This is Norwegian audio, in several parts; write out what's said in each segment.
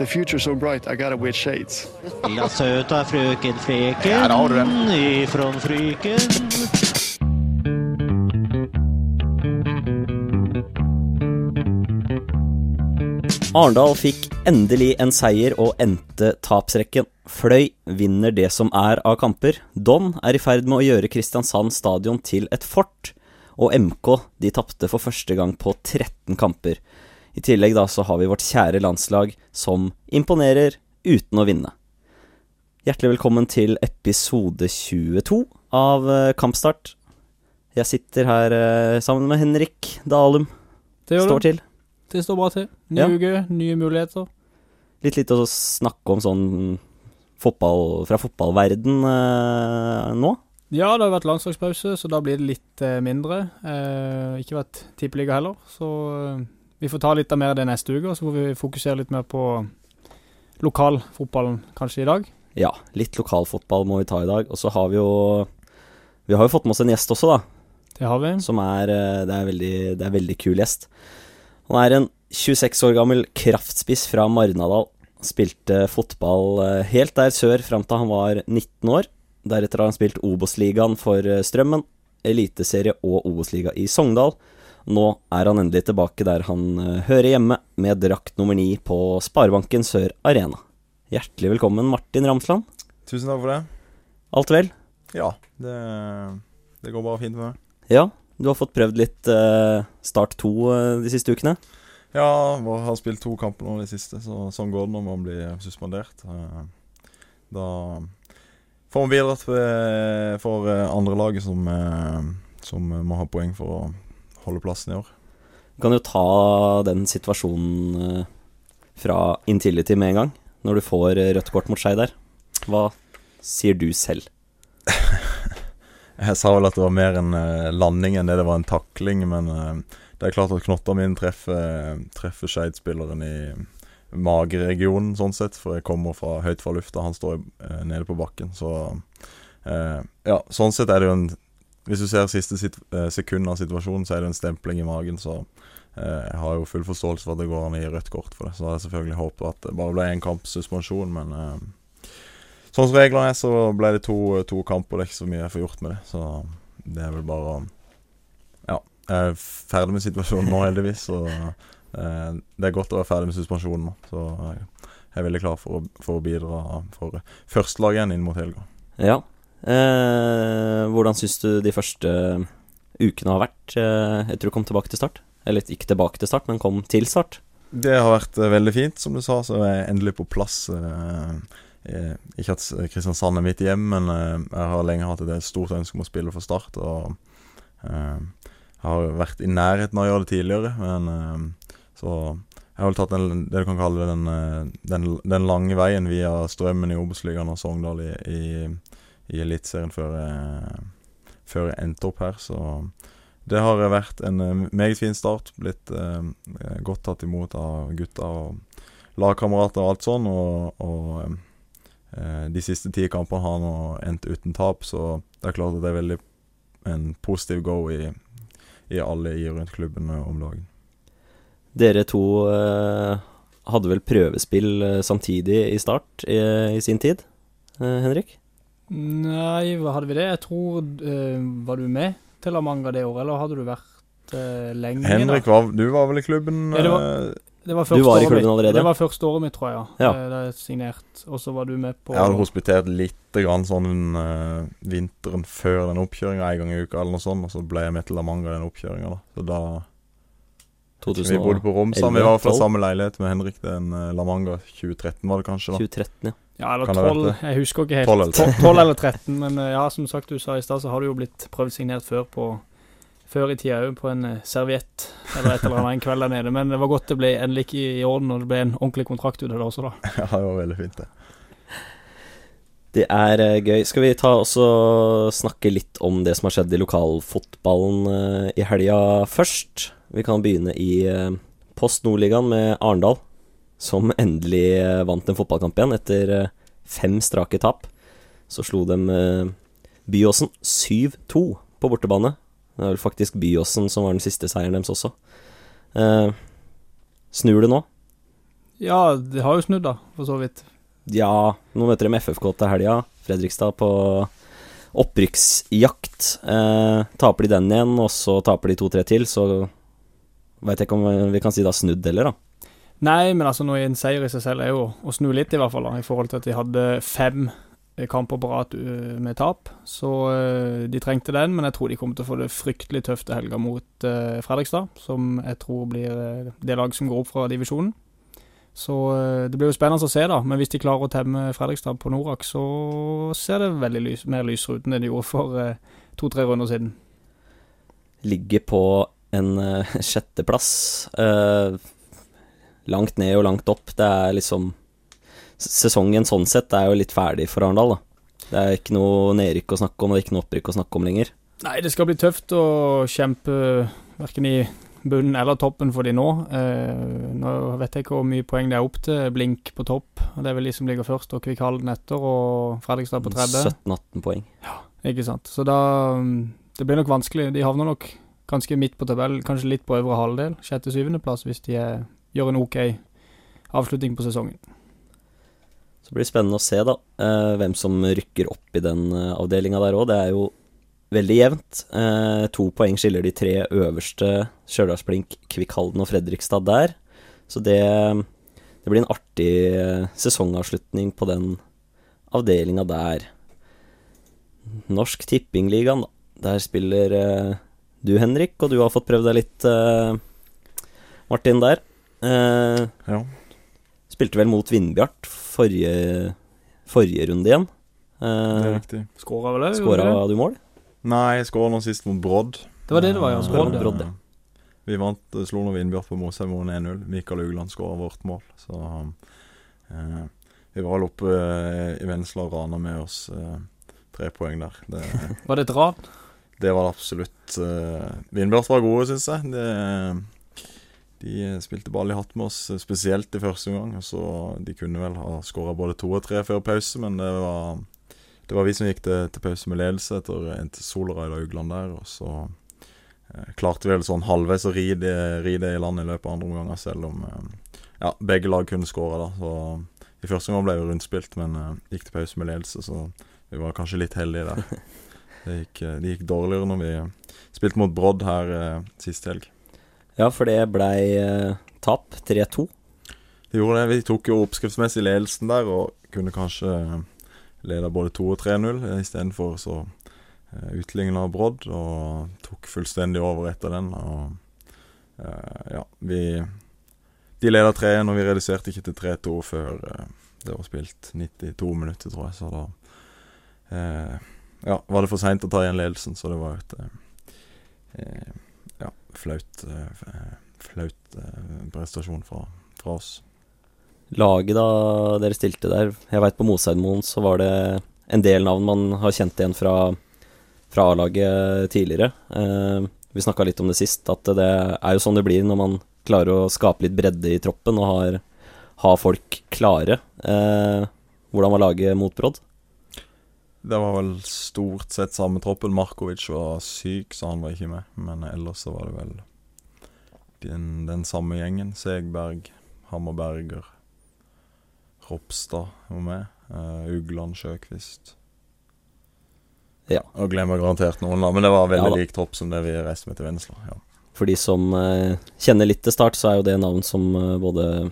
the future's so bright, I gotta wear shades. La søta frøken Freken där har du den. ifrån Fryken. Arendal fikk endelig en seier og endte tapsrekken. Fløy vinner det som er av kamper. Don er i ferd med å gjøre Kristiansand stadion til et fort. Og MK de tapte for første gang på 13 kamper. I tillegg da så har vi vårt kjære landslag som imponerer uten å vinne. Hjertelig velkommen til episode 22 av eh, Kampstart. Jeg sitter her eh, sammen med Henrik Dalum. Det Står til. Det står bra til. Ny Ja. uke, nye muligheter. litt litt å snakke om sånn fotball fra fotballverden eh, nå. Ja, det har vært landslagspause, så da blir det litt eh, mindre. Eh, ikke vært tippeliga heller, så eh, vi får ta litt av mer det neste uke. Og så får vi fokusere litt mer på lokalfotballen kanskje i dag. Ja, litt lokalfotball må vi ta i dag. Og så har vi jo Vi har jo fått med oss en gjest også, da. Det har vi. Som er eh, Det er veldig, det er veldig kul gjest. Han er en 26 år gammel kraftspiss fra Marnardal. Spilte fotball eh, helt der sør fram til han var 19 år. Deretter har han spilt Obos-ligaen for eh, Strømmen, Eliteserie og Obos-liga i Sogndal. Nå er han endelig tilbake der han eh, hører hjemme, med drakt nummer ni på Sparebanken Sør Arena. Hjertelig velkommen, Martin Ramsland. Tusen takk for det. Alt vel? Ja, det, det går bare fint med meg. Ja, du har fått prøvd litt eh, Start 2 eh, de siste ukene. Ja, jeg har spilt to kamper nå i det siste, så sånn går det når man blir suspendert. Da får man bidratt for- for eh, andre laget som, som må ha poeng for å holde plassen i år. Du kan jo ta den situasjonen eh, fra Intility med en gang, når du får eh, rødt kort mot Skei der. Hva sier du selv? Jeg sa vel at det var mer en eh, landing enn det det var en takling, men det er klart at knotta min treffer, treffer Skeid-spilleren i mageregionen, sånn sett. For jeg kommer fra høyt fra lufta, han står nede på bakken. Så eh, ja, sånn sett er det jo en Hvis du ser siste eh, sekund av situasjonen, så er det en stempling i magen, så eh, jeg har jo full forståelse for at det går an å gi rødt kort for det. Så jeg selvfølgelig håpet at det bare ble én kamps suspensjon, men eh, Sånn som reglene er, så ble det to, to kamper. Det er ikke så mye jeg får gjort med det. Så det er vel bare Ja. Jeg er ferdig med situasjonen nå, heldigvis. Så eh, det er godt å være ferdig med suspensjonen nå. Så jeg er veldig klar for å, for å bidra for førstelaget igjen inn mot helga. Ja. Eh, hvordan syns du de første ukene har vært eh, etter du kom tilbake til start? Eller ikke tilbake til start, men kom til start. Det har vært eh, veldig fint, som du sa. Så er jeg endelig på plass. Eh, eh, ikke at Kristiansand er mitt hjem, men eh, jeg har lenge hatt et stort ønske om å spille for Start. Og eh, jeg har vært i nærheten av å gjøre det tidligere, men eh, så jeg har vel tatt den, det du kan kalle den, eh, den, den lange veien via Strømmen i Obos-ligaen og Sogndal i, i, i Eliteserien før, jeg- før jeg endte opp her. Så det har vært en eh, meget fin start. Blitt eh, godt tatt imot av gutta og lagkamerater og alt sånn. Og, og eh, de siste ti kampene har nå endt uten tap, så det er klart at det er veldig en positiv go i, i alle i rundt klubben eh, om dagen. Dere to eh, hadde vel prøvespill eh, samtidig i start i, i sin tid, eh, Henrik? Nei, hadde vi det? Jeg tror uh, Var du med til La Manga det året, eller hadde du vært uh, lenge? Henrik, var, du var vel i klubben? Ja, det var- eh, Det var Du var i klubben allerede? Det var første året mitt, tror jeg. Ja. Ja. Da jeg signert. Og så var du med på Jeg hadde hospitert litt grann sånn uh, vinteren før den oppkjøringa en gang i uka, eller noe sånt, og så ble jeg med til La Manga den oppkjøringa, da. Så da Vi bodde på rom sammen. Vi var fra samme leilighet med Henrik. Den uh, La Manga 2013 var det kanskje, da. 2013, ja. Ja, eller Kan det ha vært 12. Jeg husker ikke helt. 12 eller 13. 12 eller 13. Men eh, ja, som sagt du sa i stad, så har du jo blitt prøvd signert før på Før i tida òg, på en eh, serviett eller et eller annet en kveld der nede. Men det var godt det ble endelig ikke i orden, og det ble en ordentlig kontrakt ut av det også, da. Ja, det var veldig fint, det. Det er eh, gøy. Skal vi ta også snakke litt om det som har skjedd i lokalfotballen i helga først? Vi kan begynne i Post Nordligaen med Arendal, som endelig eh, vant en fotballkamp igjen etter eh, fem strake tap. Så slo de eh, Byåsen 7-2 på bortebane. Det er vel faktisk Byåsen som var den siste seieren deres også. Eh, snur det nå? Ja, det har jo snudd, da, for så vidt. Ja, nå møter de FFK til helga. Fredrikstad på opprykksjakt. Eh, taper de den igjen, og så taper de to-tre til, så veit jeg ikke om vi kan si det har snudd heller, da. Nei, men altså, nå en seier i seg selv er jo å snu litt, i hvert fall, da, i forhold til at de hadde fem eh, kamper på rad uh, med tap. Så uh, de trengte den, men jeg tror de kommer til å få det fryktelig tøft til helga mot Fredrikstad, som jeg tror blir det lag som går opp fra divisjonen. Så det blir jo spennende å se, da. Men hvis de klarer å temme Fredrikstad på Norak, så ser det veldig lys, mer lysere ut enn det de gjorde for to-tre runder siden. Ligger på en sjetteplass. Uh, langt ned og langt opp. Det er liksom Sesongen sånn sett er jo litt ferdig for Arendal, da. Det er ikke noe nedrykk å snakke om, og det er ikke noe opprykk å snakke om lenger. Nei, det skal bli tøft å kjempe verken i bunnen eller toppen for de nå. Eh, nå vet jeg ikke hvor mye poeng det er opp til. Blink på topp, det er vel de som ligger først, og Kvikkhalden etter, og Fredrikstad på tredje. 17-18 poeng. Ja, ikke sant. Så da Det blir nok vanskelig. De havner nok ganske midt på tabellen, kanskje litt på øvre halvdel. Sjette-syvendeplass hvis de er, gjør en OK avslutning på sesongen. Så blir det spennende å se da eh, hvem som rykker opp i den eh, avdelinga der òg. Det er jo veldig jevnt. Eh, to poeng skiller de tre øverste, Stjørdalsblink, Kvikkhalden og Fredrikstad der. Så det, det blir en artig sesongavslutning på den avdelinga der. Norsk Tippingligaen, da. Der spiller du, Henrik, og du har fått prøvd deg litt, Martin, der. Ja. Spilte vel mot Vindbjart forrige, forrige runde igjen. Det er riktig. Skåra vel òg? Skåra du mål? Nei, jeg skåra nå sist mot Brodd. Det var det det var, ja. Eh, Brodd, ja. Brodd, ja. Vi vant, eh, slo nå Vindbjart på Mosheimoen 1-0. Mikael Ugland skåra vårt mål. Så eh, vi var vel oppe eh, i Vennesla og rana med oss eh, tre poeng der. Det, Var det et ran? det var det absolutt. Eh, Vindbjart var gode, syns jeg. Det, de spilte ball i hatt med oss, spesielt i første omgang. Så de kunne vel ha skåra både to og tre før pause, men det var, det var vi som gikk til, til pause med ledelse etter en til Solreid og Ugland der. Og så eh, klarte vi vel sånn halvveis å ri det, i land i løpet av andre omganger, selv om eh, ja, begge lag kunne da. Så I første omgang ble vi rundspilt, men eh, gikk til pause med ledelse, så vi var kanskje litt heldige der. Det gikk, eh, det gikk dårligere når vi spilte mot Brodd her eh, sist helg. Ja, for det blei eh, tap. 3-2. Vi gjorde det. Vi tok jo oppskriftsmessig ledelsen der og kunne kanskje lede både 2 og 3-0. Istedenfor så eh, utligna Brodd og tok fullstendig over etter den. Og eh, ja, vi De leda 3-1, og vi reduserte ikke til 3-2 før eh, det var spilt 92 minutter, tror jeg. Så da eh, ja, var det for seint å ta igjen ledelsen, så det var et eh, eh, ja, flaut eh, flaut eh, prestasjon fra, fra oss. Laget da dere stilte der Jeg veit på Moseidmoen så var det en del navn man har kjent igjen fra, fra A-laget tidligere. Eh, vi snakka litt om det sist, at det er jo sånn det blir når man klarer å skape litt bredde i troppen og har, har folk klare. Hvordan var laget mot Brodd? Det var vel stort sett samme troppen. Markovic var syk, så han var ikke med. Men ellers så var det vel den, den samme gjengen. Segberg, Hammerberger, Ropstad var med. Uh, Ugland, Sjøkvist. Ja. Og glemmer garantert noen, da. Men det var veldig Ja lik tropp som det vi reiste med til Vennesla. Ja. For de som uh, kjenner litt til start, så er jo det navn som uh, både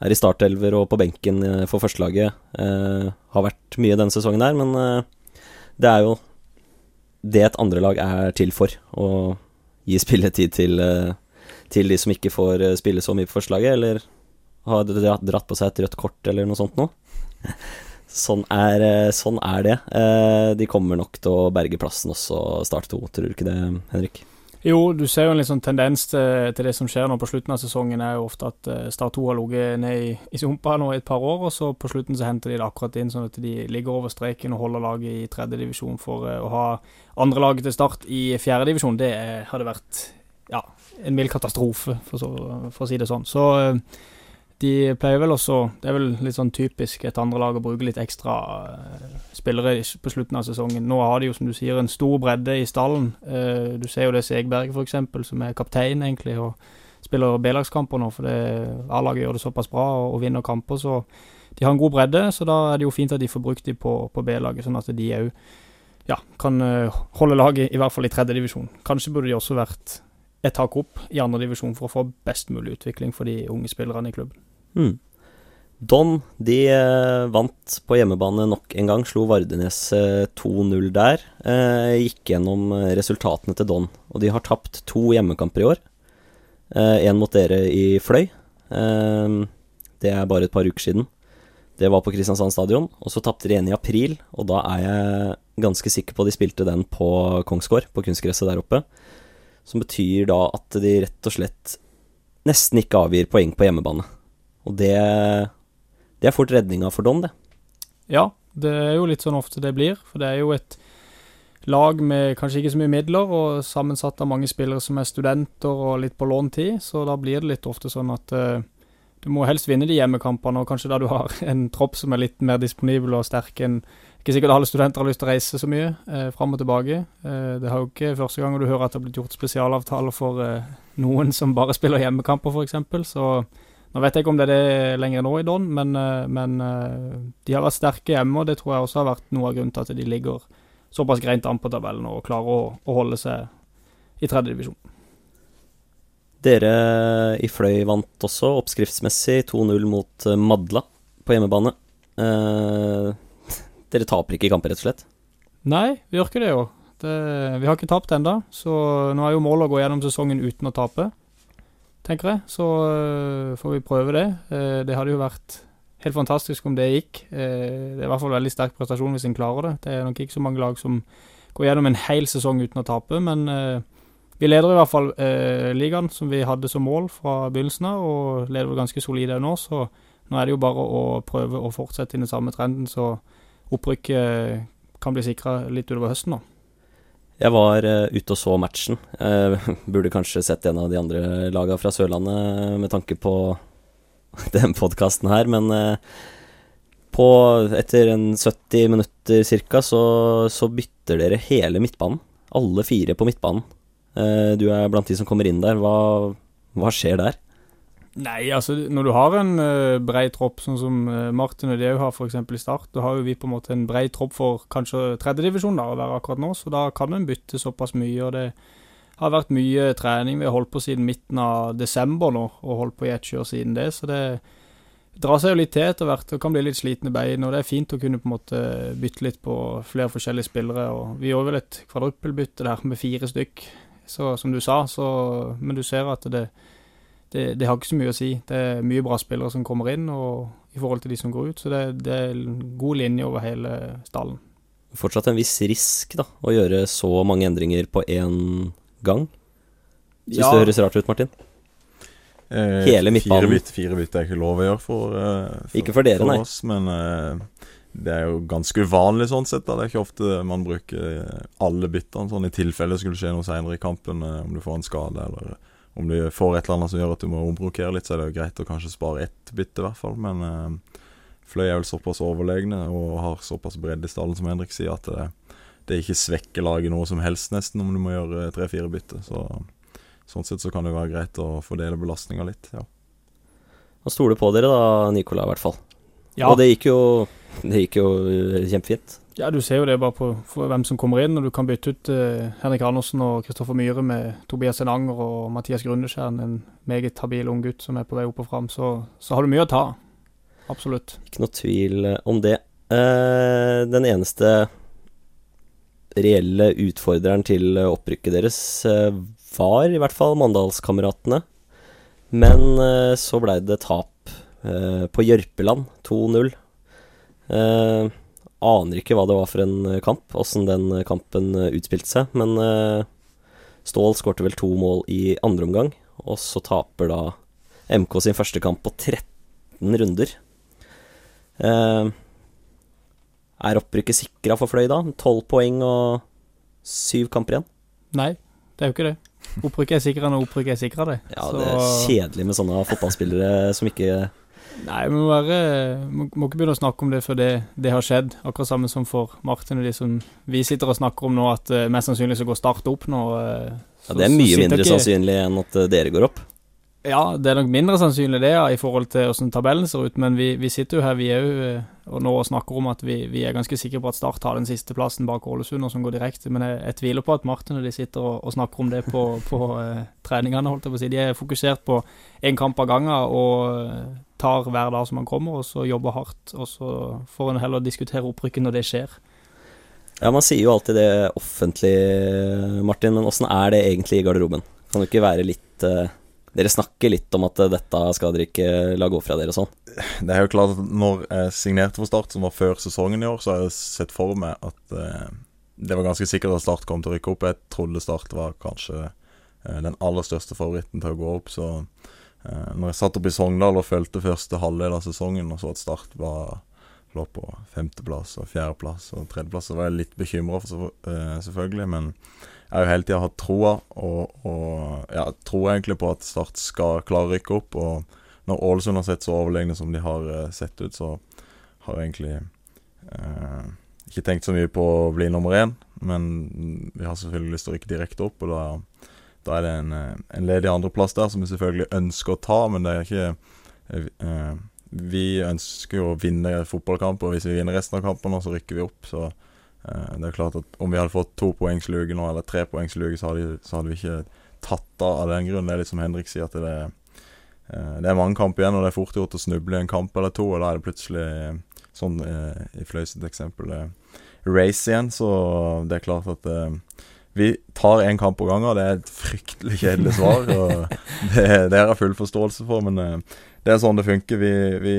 er i startelver og på benken eh, for førstelaget. Eh, har vært mye denne sesongen der, men eh, det er jo det et andre lag er til for. Å gi spilletid til, eh, til de som ikke får eh, spille så mye på førstelaget, eller har dra- dratt på seg et rødt kort eller noe sånt noe. Sånn er, eh, sånn er det. De kommer nok til å berge plassen også, Start 2, tror du ikke det, Henrik? Jo, du ser jo en litt sånn tendens til, til det som skjer nå på slutten av sesongen, er jo ofte at eh, Start 2 har ligget ned i, i sumpa nå i et par år, og så på slutten så henter de det akkurat inn, sånn at de ligger over streken og holder laget i tredje divisjon for eh, å ha andre laget til Start i fjerde divisjon. Det eh, hadde vært ja, en mild katastrofe, for, så, for å si det sånn. Så eh, de pleier vel også Det er vel litt sånn typisk et andre lag å bruke litt ekstra eh, spillere på slutten av sesongen. Nå har de jo, som du sier, en stor bredde i stallen. Eh, du ser jo det Segberg, eksempel, som er kaptein, egentlig, og spiller B-lagskamper nå, for A-laget gjør det såpass bra og, og vinner kamper, så de har en god bredde. Så da er det jo fint at de får brukt de på, på B-laget, sånn at de òg ja, kan eh, holde laget, i hvert fall i tredje divisjon. Kanskje burde de også vært et tak opp i andre divisjon for å få best mulig utvikling for de unge spillerne i klubben. Mm. Don de eh, vant på hjemmebane nok en gang, slo Vardenes eh, 2-0 der. Eh, gikk gjennom eh, resultatene til Don, og de har tapt to hjemmekamper i år. Én mot dere i Fløy. Eh, det er bare et par uker siden. Det var på Kristiansand stadion. Og så tapte de en i april, og da er jeg ganske sikker på at de spilte den på Kongsgård, på kunstgresset der oppe. Som betyr da at de rett og slett nesten ikke avgir poeng på hjemmebane. Og det, det er fort redninga for Don, det. Ja, det er jo litt sånn ofte det blir. For det er jo et lag med kanskje ikke så mye midler, og sammensatt av mange spillere som er studenter og litt på låntid. Så da blir det litt ofte sånn at uh, du må helst vinne de hjemmekampene, og kanskje da du har en tropp som er litt mer disponibel og sterk enn Ikke sikkert alle studenter har lyst til å reise så mye eh, fram og tilbake. Eh, det er jo ikke første gang du hører at det har blitt gjort spesialavtaler for eh, noen som bare spiller hjemmekamper, f.eks. Så nå vet jeg ikke om det er det lenger nå i Don, men, eh, men eh, de har vært sterke hjemme, og det tror jeg også har vært noe av grunnen til at de ligger såpass greit an på tabellen og klarer å, å holde seg i tredje divisjon. Dere i Fløy vant også oppskriftsmessig 2-0 mot eh, Madla på hjemmebane. Eh, dere taper ikke kamper, rett og slett? Nei, vi gjør ikke det jo. Det, vi har ikke tapt ennå, så nå er jo målet å gå gjennom sesongen uten å tape, tenker jeg. Så øh, får vi prøve det. Eh, det hadde jo vært helt fantastisk om det gikk. Eh, det er i hvert fall veldig sterk prestasjon hvis en klarer det. Det er nok ikke så mange lag som går gjennom en hel sesong uten å tape, men eh, vi leder i hvert fall eh, ligaen, som vi hadde som mål fra begynnelsen av, og leder ganske solide nå, så nå er det jo bare å prøve å fortsette i den samme trenden, så opprykket kan bli sikra litt utover høsten nå. Jeg var uh, ute og så matchen. Uh, burde kanskje sett en av de andre laga fra Sørlandet med tanke på den podkasten her, men uh, på, etter en 70 minutter cirka, så, så bytter dere hele midtbanen. Alle fire på midtbanen. Eh, du er blant de som kommer inn der. Hva, hva skjer der? Nei, altså når du har en uh, brei tropp, sånn som uh, Martin og Deu har f.eks. i Start, da har jo vi på en måte en brei tropp for kanskje tredjedivisjon å være akkurat nå, så da kan en bytte såpass mye. og det har vært mye trening. Vi har holdt på siden midten av desember nå, og holdt på i ett kjør siden det. Så det drar seg jo litt til etter hvert, og kan bli litt slitne bein. Og det er fint å kunne på en måte bytte litt på flere forskjellige spillere. og Vi gjorde vel et kvadruppelbytte der med fire stykk, så, som du sa, så, men du ser at det det, det, har ikke så mye å si. Det er mye bra spillere som kommer inn og i forhold til de som går ut, så det, det er en god linje over hele stallen. Fortsatt en viss risk da, å gjøre så mange endringer på én gang. Syns Ja. det høres rart ut, Martin? Eh, Hele midtbanen. Fire bytte, fire bytte er ikke lov å gjøre for, eh, for Ikke for dere, nei. oss, men eh, det er jo ganske uvanlig sånn sett. da Det er ikke ofte man bruker alle byttene sånn i tilfelle det skulle skje noe senere i kampen, eh, om du får en skade eller om du får et eller annet som gjør at du må ombrokere litt, så er det jo greit å kanskje spare ett bytte, i hvert fall. Men eh, Fløy er vel såpass overlegne og har såpass bredde i stallen som Henrik sier, at det, det ikke svekker laget noe som helst, nesten, om du må gjøre tre-fire bytte. Så sånn sett så kan det jo være greit å fordele belastninga litt. ja. Han stoler på dere da, Nicola, i hvert fall. Ja, Og det gikk jo, det gikk jo eh, kjempefint. ja, du ser jo det bare på hvem som kommer inn, og du kan bytte ut eh, Henrik Andersen og Kristoffer Myhre med Tobias Enanger og Mathias Grundeskjern, en meget habil ung gutt som er på vei opp og fram, så, så har du mye å ta. Absolutt. Ikke noe tvil eh, om det. Eh, den eneste reelle utfordreren til eh, opprykket deres var i hvert fall Mandalskameratene. Men så blei det tap på Jørpeland, 2-0. Eh, aner ikke hva det var for en eh, kamp, åssen den eh, kampen eh, utspilte seg. Men eh, Stål skårte vel to mål i andre omgang, og så taper da MK sin første kamp på 13 runder. Eh, er opprykket sikra for Fløy da? Tolv poeng og syv kamper igjen? Nei, det er jo ikke det. Opprykket er sikra når opprykket er sikra, det. Ja, Så- det er kjedelig med sånne fotballspillere som ikke Nei, vi må, være, må, må ikke begynne å snakke om det før det, det har skjedd. Akkurat samme som for Martin og de som vi sitter og snakker om nå, at uh, mest sannsynlig så går Start opp nå. eh, ja, Det er mye mindre ikke- sannsynlig enn at uh, dere går opp. Ja, det er nok mindre sannsynlig det, ja, i forhold til hvordan tabellen ser ut. Men vi, vi sitter jo her, vi er jo og nå snakker om at vi, vi, er ganske sikre på at Start har den siste plassen bak Ålesund, og som går direkte. Men jeg, jeg tviler på at Martin og de sitter og, og snakker om det på, på uh, treningene, holdt jeg på å si. De er fokusert på én kamp av gangen og tar hver dag som man kommer, og så jobber hardt. Og så får en heller diskutere opprykket når det skjer. Ja, man sier jo alltid det offentlig, Martin, men åssen er det egentlig i garderoben? Kan det ikke være litt uh dere snakker litt om at dette skal dere ikke la gå fra dere og sånn? Det er jo klart at når jeg signerte for Start, som var før sesongen i år, så har jeg sett for meg at eh, det var ganske sikkert at Start kom til å rykke opp. Jeg trodde Start var kanskje eh, den aller største favoritten til å gå opp. Så eh, når jeg satt opp i Sogndal og følte første halvdel av sesongen og så at Start var, lå på femteplass og fjerdeplass og tredjeplass, så var jeg litt bekymra, eh, selvfølgelig. Men jeg har jo hele tida hatt troa, og, og ja, tror egentlig på at Start skal klare å rykke opp. Og når Ålesund har sett så overlegne som de har uh, sett ut, så har jeg egentlig eh, ikke tenkt så mye på å bli nummer én. Men vi har selvfølgelig lyst til å rykke direkte opp, og da, da er det en, eh, en ledig andreplass der som vi selvfølgelig ønsker å ta, men det er ikke eh, Vi ønsker jo å vinne fotballkamper, og hvis vi vinner resten av kampene, så rykker vi opp. så Eh, det er klart at Om vi hadde fått to poengs luge nå, eller tre poengs luge, så, så, hadde vi ikke tatt av av den grunn. Det er litt som Henrik sier, at det, eh, det er mange kamper igjen, og det er fort gjort å snuble i en kamp eller to. Og da er det plutselig sånn eh, i Fløy eksempel race igjen, så det er klart at vi tar én kamp på gangen. Det er et fryktelig kjedelig svar, og det, det har jeg full forståelse for, men det er sånn det funker. Vi, vi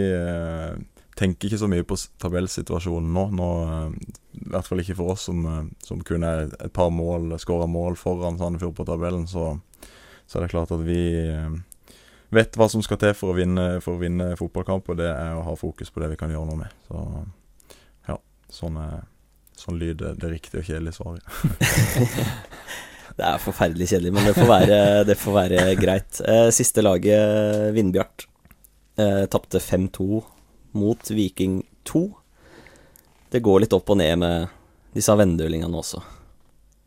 tenker ikke så mye på tabellsituasjonen nå. nå eh, I hvert fall ikke for oss som, eh, som er et par mål, skåra mål foran Sandefjord på tabellen. Så, så, er det klart at vi eh, vet hva som skal til for å vinne, for å vinne fotballkamp, og det er å ha fokus på det vi kan gjøre noe med. Så ja, sånn, er, sånn lyder det riktige og kjedelige svaret. det er forferdelig kjedelig, men det får være, det får være greit. Siste laget, Vindbjart, tapte 5-2 mot Viking 2. Det går litt opp og ned med disse vendølingene også,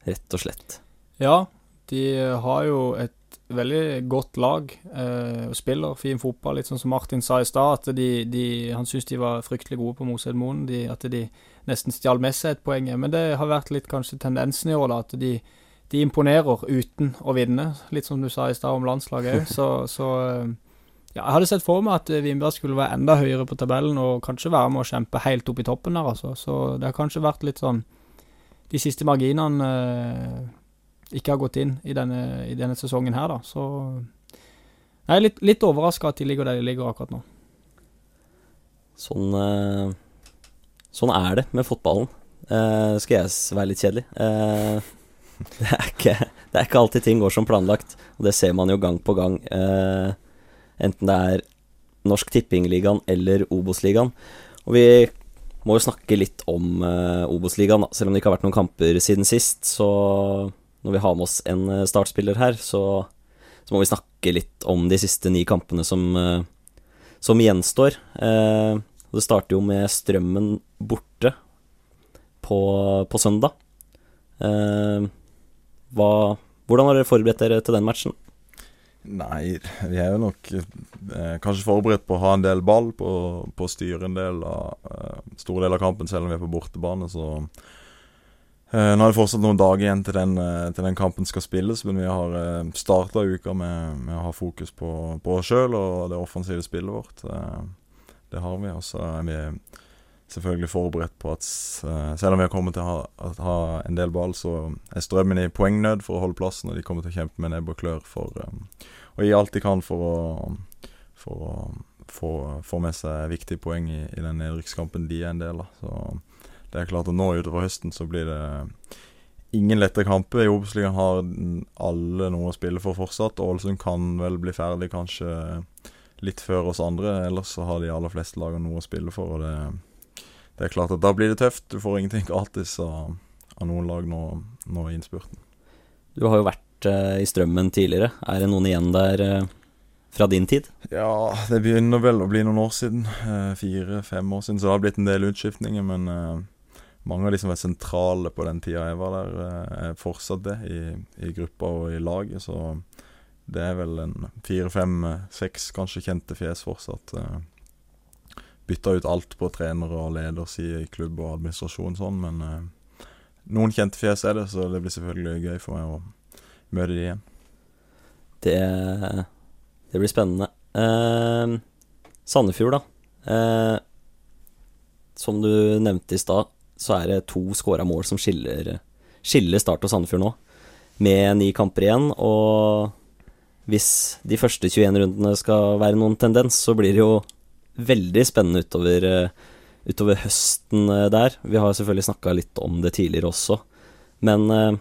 rett og slett. Ja, de har jo et veldig godt lag eh, og spiller fin fotball. Litt sånn som Martin sa i stad, at de, de, han syntes de var fryktelig gode på Mosedmoen. Moen, at de nesten stjal med seg et poeng. Men det har vært litt kanskje tendensen i år, da. At de, de imponerer uten å vinne. Litt som du sa i stad om landslaget òg. Så, så eh, ja, jeg hadde sett for meg at Vindberg skulle være enda høyere på tabellen og kanskje være med å kjempe helt opp i toppen der, altså. Så det har kanskje vært litt sånn De siste marginene eh, ikke har gått inn i denne, i denne sesongen her, da. Så jeg er litt, litt overraska at de ligger der de ligger akkurat nå. Sånn, eh, sånn er det med fotballen. Eh, skal jeg være litt kjedelig? Eh, det, er ikke, det, er ikke, alltid ting går som planlagt, og det ser man jo gang på gang. Eh, enten det er Norsk Tippingligaen eller Obos-ligaen. Og vi må jo snakke litt om uh, Obos-ligaen, selv om det ikke har vært noen kamper siden sist. Så når vi har med oss en uh, startspiller her, så, så, må vi snakke litt om de siste ni kampene som, uh, som gjenstår. Uh, det starter jo med Strømmen borte på, på søndag. Hva, hvordan har dere forberedt dere til den matchen? Nei, vi er jo nok eh, kanskje forberedt på å ha en del ball, på, på å styre en del av eh, store deler av kampen, selv om vi er på bortebane. Så eh, nå er det fortsatt noen dager igjen til den, eh, til den kampen skal spilles, men vi har eh, starta uka med, med, å ha fokus på, på oss sjøl og det offensive spillet vårt. Eh, det har vi. Og så er vi selvfølgelig forberedt på at uh, selv om vi har kommet til å ha, ha, en del ball, så er Strømmen i poengnød for å holde plassen, og de kommer til å kjempe med nebb og klør for å gi alt de kan for å, for å få, få, med seg viktige poeng i, i den nedrykkskampen de er en del av. Så det er klart at nå utover høsten så blir det ingen lette kamper. I Obos-ligaen har alle noe å spille for fortsatt. Ålesund kan vel bli ferdig kanskje litt før oss andre. Ellers så har de aller fleste lagene noe å spille for. og det det er klart at da blir det tøft. Du får ingenting gratis av, av noen lag nå, nå, i innspurten. Du har jo vært eh, i Strømmen tidligere. Er det noen igjen der eh, fra din tid? Ja, det begynner vel å bli noen år siden. Uh, Fire-fem år siden. Så det har blitt en del utskiftninger. Men mange av de som var sentrale på den tida jeg var der, er fortsatt det i, i gruppa og i laget. Så det er vel en fire, fem, eh, seks kanskje kjente fjes fortsatt. Eh, bytta ut alt på trenere og lederside i klubb og administrasjon sånn, men eh, noen kjente fjes er det, så det blir selvfølgelig gøy for meg å møte de igjen. Det, det blir spennende. Eh, Sandefjord, da. Eh, som du nevnte i stad, så er det to skåra mål som skiller, skiller Start og Sandefjord nå. Med ni kamper igjen, og hvis de første 21 rundene skal være noen tendens, så blir det jo veldig spennende utover, eh, utover høsten eh, der. Vi har selvfølgelig snakka litt om det tidligere også, men eh,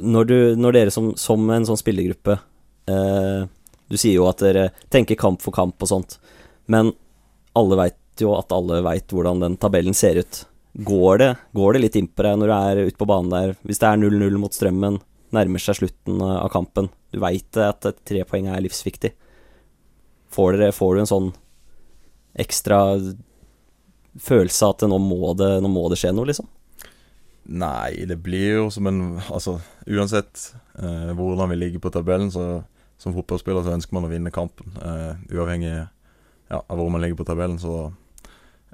når, du, når dere som, som, en sånn spillergruppe eh, Du sier jo at dere tenker kamp for kamp og sånt, men alle veit jo at alle veit hvordan den tabellen ser ut. Går det, går det litt inn på deg når du er ute på banen der? Hvis det er 0-0 mot Strømmen, nærmer seg slutten av kampen, du veit at et trepoeng er livsviktig. Får, dere, får, du en sånn ekstra følelse at nå må, det, nå må det skje noe, liksom? Nei, det blir jo som en Altså, uansett eh, hvordan vi ligger på tabellen, så som fotballspiller så ønsker man å vinne kampen. Eh, uavhengig ja, av hvor man ligger på tabellen, så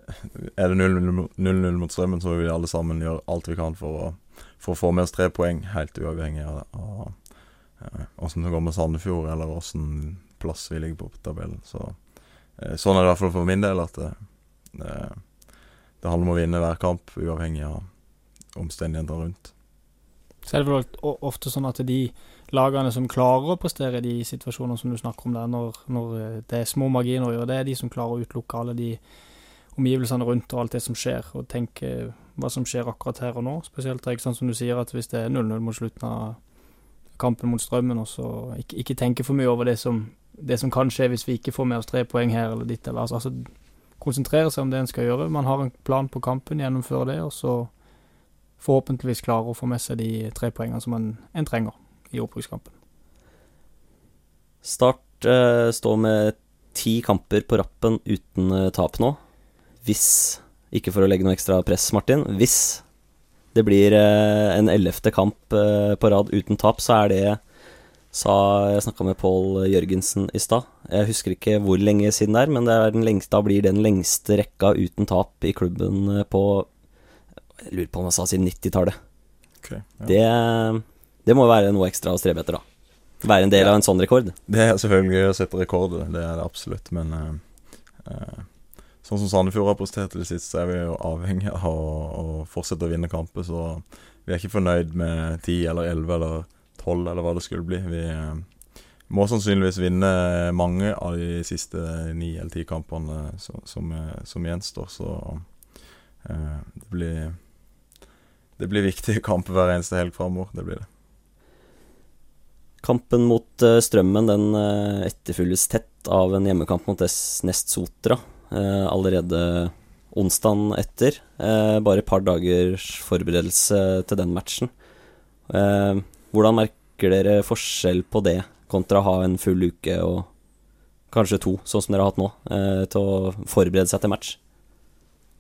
er det 0-0 mot Strømmen, så vil vi alle sammen gjøre alt vi kan for å, for å få med oss tre poeng, helt uavhengig av åssen det går med Sandefjord, eller åssen plass vi ligger på på tabellen. Så, eh, sånn er det i hvert fall for min del, at det, det, det handler om å vinne hver kamp, uavhengig av omstendighetene rundt. Så er det vel ofte sånn at de lagene som klarer å prestere de situasjonene som du snakker om der, når, når det er små marginer å gjøre, det er de som klarer å utelukke alle de omgivelsene rundt og alt det som skjer, og tenke hva som skjer akkurat her og nå. Spesielt ikke sant, som du sier, at hvis det er 0-0 mot slutten av kampen mot Strømmen, og så ikke, ikke tenke for mye over det som, det som, kan skje hvis vi ikke får med oss tre poeng her eller ditt eller altså, konsentrere seg om det en skal gjøre. Man har en plan på kampen, gjennomføre det, og så forhåpentligvis klare å få med seg de tre poengene som en, en trenger i oppbrukskampen. Start eh, står med ti kamper på rappen uten eh, tap nå. Hvis, ikke for å legge noe ekstra press, Martin, hvis det blir eh, en ellevte kamp eh, på rad uten tap, så er det sa Jeg snakka med Pål Jørgensen i stad. Jeg husker ikke hvor lenge siden det er, men det er lengste, da blir det den lengste rekka uten tap i klubben eh, på Jeg lurer på om han sa siden 90-tallet. Okay, ja. det, det må være noe ekstra å strebe etter, da. Være en del ja. av en sånn rekord. Det er selvfølgelig å sette rekord, det er det absolutt, men uh, uh, Sånn som Sandefjord har prestert til det siste, så er vi jo avhengig av å, fortsette å vinne kamper. Så vi er ikke fornøyd med 10 eller 11 eller 12 eller hva det skulle bli. Vi eh, må sannsynligvis vinne mange av de siste 9 eller 10 kampene som, som, eh, som gjenstår. Så eh, det blir Det blir viktige kamper hver eneste helg framover. Det blir det. Kampen mot uh, Strømmen den etterfylles tett av en hjemmekamp mot Nest Sotra. Eh, allerede onsdagen etter. Eh, bare et par dagers forberedelse til den matchen. Eh, hvordan merker dere forskjell på det, kontra å ha en full uke og kanskje to, sånn som dere har hatt nå, til å forberede seg til match?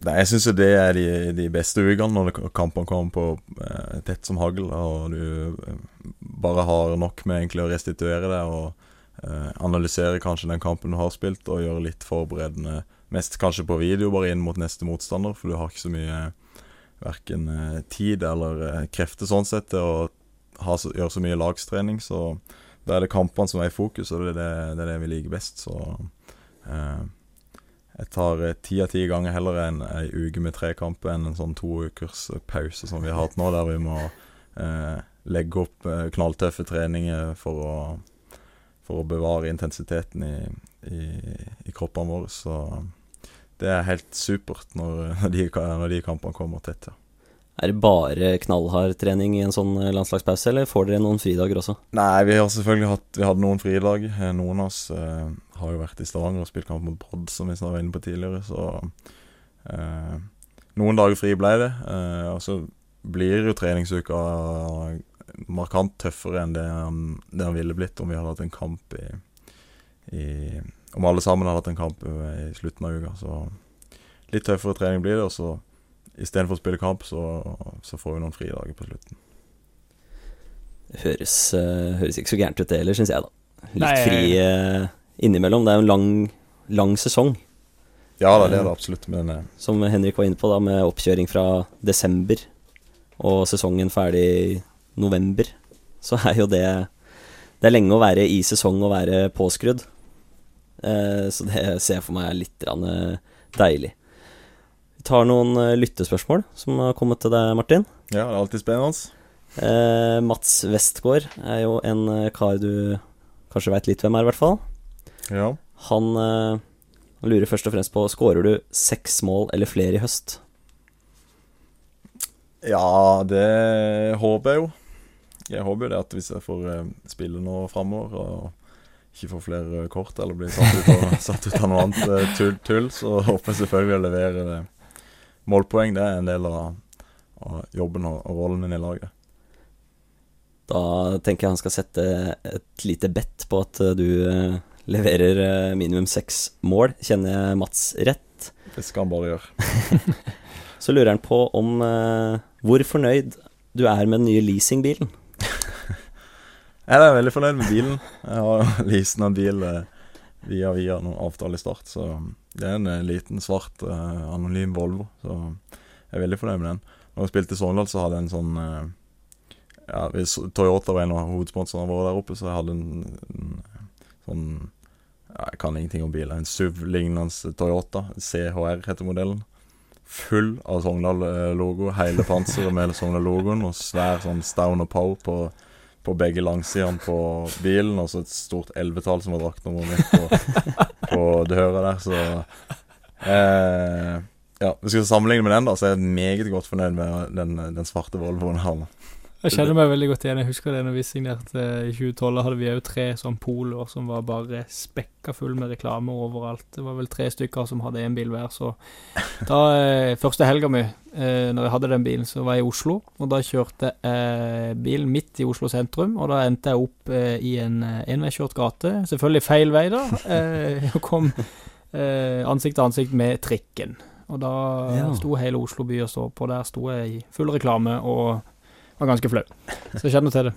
Nei, Jeg syns det er de, de beste ukene når kampene kommer på eh, tett som hagl, og du bare har nok med egentlig å restituere deg og eh, analysere kanskje den kampen du har spilt, og gjøre litt forberedende Mest kanskje på video, bare inn mot neste motstander, for du har ikke så mye verken eh, tid eller eh, krefter sånn sett til å ha, gjøre så mye lagstrening. Så da er det kampene som er i fokus, og det er det, det, er det vi liker best. Så eh, jeg tar eh, ti av ti ganger heller en ei uke med tre kamper enn en sånn to ukers pause som vi har hatt nå, der vi må eh, legge opp eh, knalltøffe treninger for å, for å bevare intensiteten i, i, i kroppene våre. Så det er helt supert når, de, når de kampene kommer tett. Ja. Er det bare knallhard trening i en sånn eh, landslagspause, eller får dere noen fridager også? Nei, vi har selvfølgelig hatt Vi hadde noen fridag. Eh, noen av oss eh, har jo vært i Stavanger og spilt kamp mot Brodd, som vi var inne på tidligere, så eh, Noen dager fri ble det. Eh, og så blir jo treningsuka markant tøffere enn det, det han ville blitt om vi hadde hatt en kamp i, i om alle sammen hadde hatt en kamp i slutten av uka. Så litt tøffere trening blir det, og så istedenfor å spille kamp, så, så får vi noen fridager på slutten. Høres, eh, høres ikke så gærent ut det heller, syns jeg, da. Litt Nei, fri eh, innimellom. Det er jo en lang, lang sesong, Ja da, det er det absolutt, men eh, som Henrik var inne på, da, med oppkjøring fra desember og sesongen ferdig i november. Så er jo det Det er lenge å være i sesong og være påskrudd. Eh, så det ser jeg for meg er litt eh, deilig. Vi tar noen eh, lyttespørsmål som har kommet til deg, Martin. ja, det er alltid spennende. Eh, Mats Westgård er jo en kar du kanskje veit litt hvem er, i hvert fall. Ja. Han eh, lurer først og fremst på Skårer du seks mål eller flere i høst. ja, det håper jeg jo. Jeg håper jo det at hvis jeg får spille nå framover og ikke får flere kort eller blir satt ut, av, satt ut av noe annet eh, tull, tull, så håper jeg selvfølgelig å levere det. målpoeng. Det er en del av, av jobben og, og rollen min i laget. Da tenker jeg han skal sette et lite bet på at eh, du eh, leverer minimum seks mål. Kjenner jeg Mats rett? Det skal han bare gjøre. Så lurer han på om hvor fornøyd du er med den nye leasingbilen. Jeg er veldig fornøyd med bilen. Jeg har leasen av bil eh, via via noen avtale i start, så det er en eh, liten, svart, eh, anonym Volvo. Så jeg er veldig fornøyd med den. Når jeg spilte i Sogndal, så hadde jeg en sånn ja, hvis Toyota var en av hovedsponsorene våre der oppe, så jeg hadde en, en sånn ja, Jeg kan ingenting om biler. En SUV-lignende Toyota. CHR heter modellen. Full av Sogndal-logo. Hele panseret med Sogndal-logoen, og svær sånn Stown og Pow på på begge langsidene på bilen, og så et stort elvetall som var draktnummeret mitt på, på døra der, så eh, Ja, hvis vi skal sammenligne med den, da, så er jeg meget godt fornøyd med den, den svarte Volvoen nå. Jeg kjenner meg veldig godt igjen. Jeg husker det når vi signerte i 2012. Da hadde vi òg tre sånn poloer som var bare spekka full med reklame overalt. Det var vel tre stykker som hadde én bil hver. Så da eh, Første helga mi, eh, når jeg hadde den bilen, så var jeg i Oslo. Og da kjørte jeg bilen midt i Oslo sentrum, og da endte jeg opp eh, i en eh, enveiskjørt gate. Selvfølgelig feil vei, da. Eh, og kom eh, ansikt til ansikt med trikken. Og da Ja. sto hele Oslo by og så på. Der sto jeg i full reklame og var ganske flau. Så jeg kjenner til det.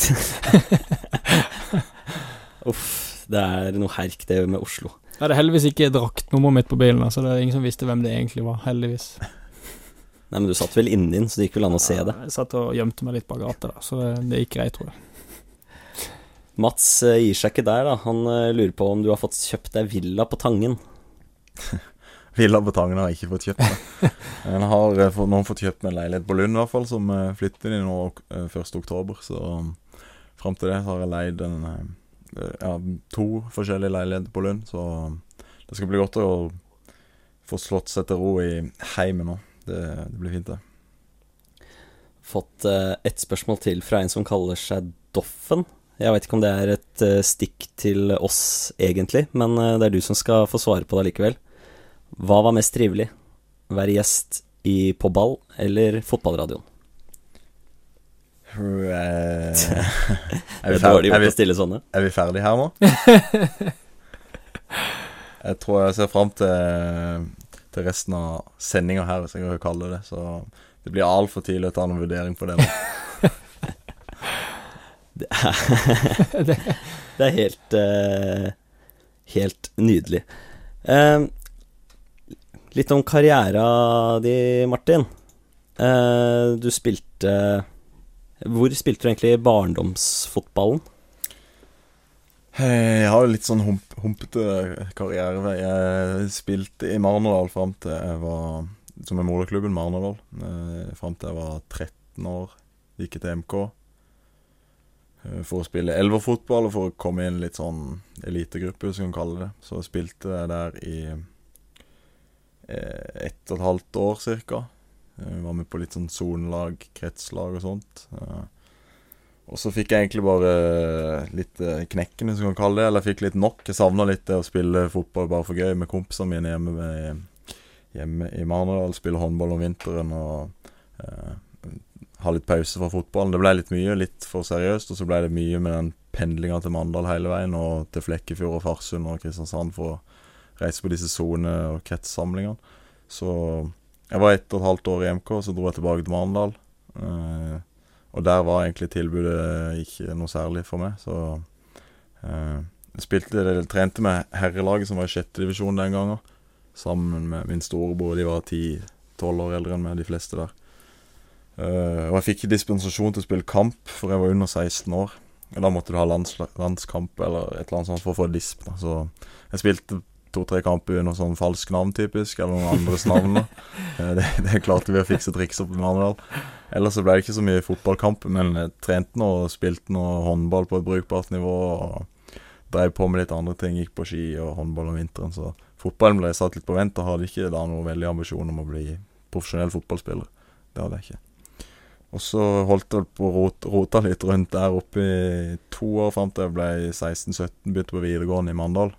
Uff, det er noe herk det med Oslo. Jeg hadde heldigvis ikke draktnummeret mitt på bilen, så det er ingen som visste hvem det egentlig var. Heldigvis. Nei, men du satt vel inni den, så det gikk vel an å se det. Jeg satt og gjemte meg litt bak gata, da, så det, det gikk greit, tror jeg. Mats eh, gir seg ikke der, da. Han eh, lurer på om du har fått kjøpt deg villa på Tangen. Villa på Tangen har jeg ikke fått kjøpt meg. Jeg har eh, nå fått kjøpt meg en leilighet på Lund, i hvert fall, som eh, flytter inn nå eh, 1. oktober. Så fram til det har jeg leid en, eh, ja, to forskjellige leiligheter på Lund. Så det skal bli godt å få slått seg til ro i heimen nå. Det, det blir fint, det. Fått uh, ett spørsmål til fra en som kaller seg Doffen. Jeg vet ikke om det er et eh, stikk til oss, egentlig, men eh, det er du som skal få svare på det likevel. Hva var mest trivelig? Være gjest i På ball eller fotballradioen? Eh, er, vi er ferdig, med er, vi, å stille sånne. er vi ferdig her nå? Jeg tror jeg ser fram til, til resten av sendinga her, hvis jeg kan kalle det. Så det blir altfor tidlig å ta noen vurdering på det. nå. Det er, det er helt uh, Helt nydelig. Eh, litt om karriera di, Martin. Eh, du spilte Hvor spilte du egentlig barndomsfotballen? Jeg har litt sånn hump, humpete karriere. Jeg spilte i Marnardal fram til jeg var Som er moderklubben Marnardal. Eh, fram til jeg var 13 år. Gikk til MK. eh, For å spille elverfotball og for å komme inn litt sånn elitegruppe, hvis vi kan kalle det. Så spilte jeg der i eh, ett og et halvt år cirka. Eh, Var med på litt sånn sonelag, kretslag og sånt. Eh, Og så fikk jeg egentlig bare litt eh, knekkende, som man kan kalle det. Eller jeg fikk litt nok. Jeg savna litt det å spille fotball bare for gøy med kompisene mine hjemme, med, hjemme i Marnardal. Spille håndball om vinteren og eh, ha litt pause fra fotballen. Det ble litt mye, litt for seriøst. Og så ble det mye med den pendlinga til Mandal hele veien, og til Flekkefjord og Farsund og Kristiansand for å reise på disse sone- og kretssamlingene. Så jeg var ett og et halvt år i MK, så dro jeg tilbake til Marendal. Eh, Og der var egentlig tilbudet ikke noe særlig for meg, så eh, Jeg spilte, eller trente med herrelaget som var i sjette divisjon den gangen, sammen med min storebror. De var ti-tolv år eldre enn meg, de fleste der. Eh, og jeg fikk dispensasjon til å spille kamp, for jeg var under 16 år. Og Da måtte du ha landskamp eller et eller annet sånt for å få disp. Da. Så jeg spilte to-tre kamper under sånn falsk navn, typisk, eller noen andres navn. Eh, Det, det klarte vi å fikse triks opp i Mandal. Ellers så ble det ikke så mye fotballkamp, men jeg trente nå og spilte noe håndball på et brukbart nivå. og Drev på med litt andre ting, gikk på ski og håndball om vinteren. Så fotballen ble satt litt på vent, og hadde ikke da noe veldig ambisjon om å bli profesjonell fotballspiller. Det hadde jeg ikke. Og så holdt jeg på å rot, rota litt rundt der oppe i to år fram til jeg ble 16-17, begynte på videregående i Mandal.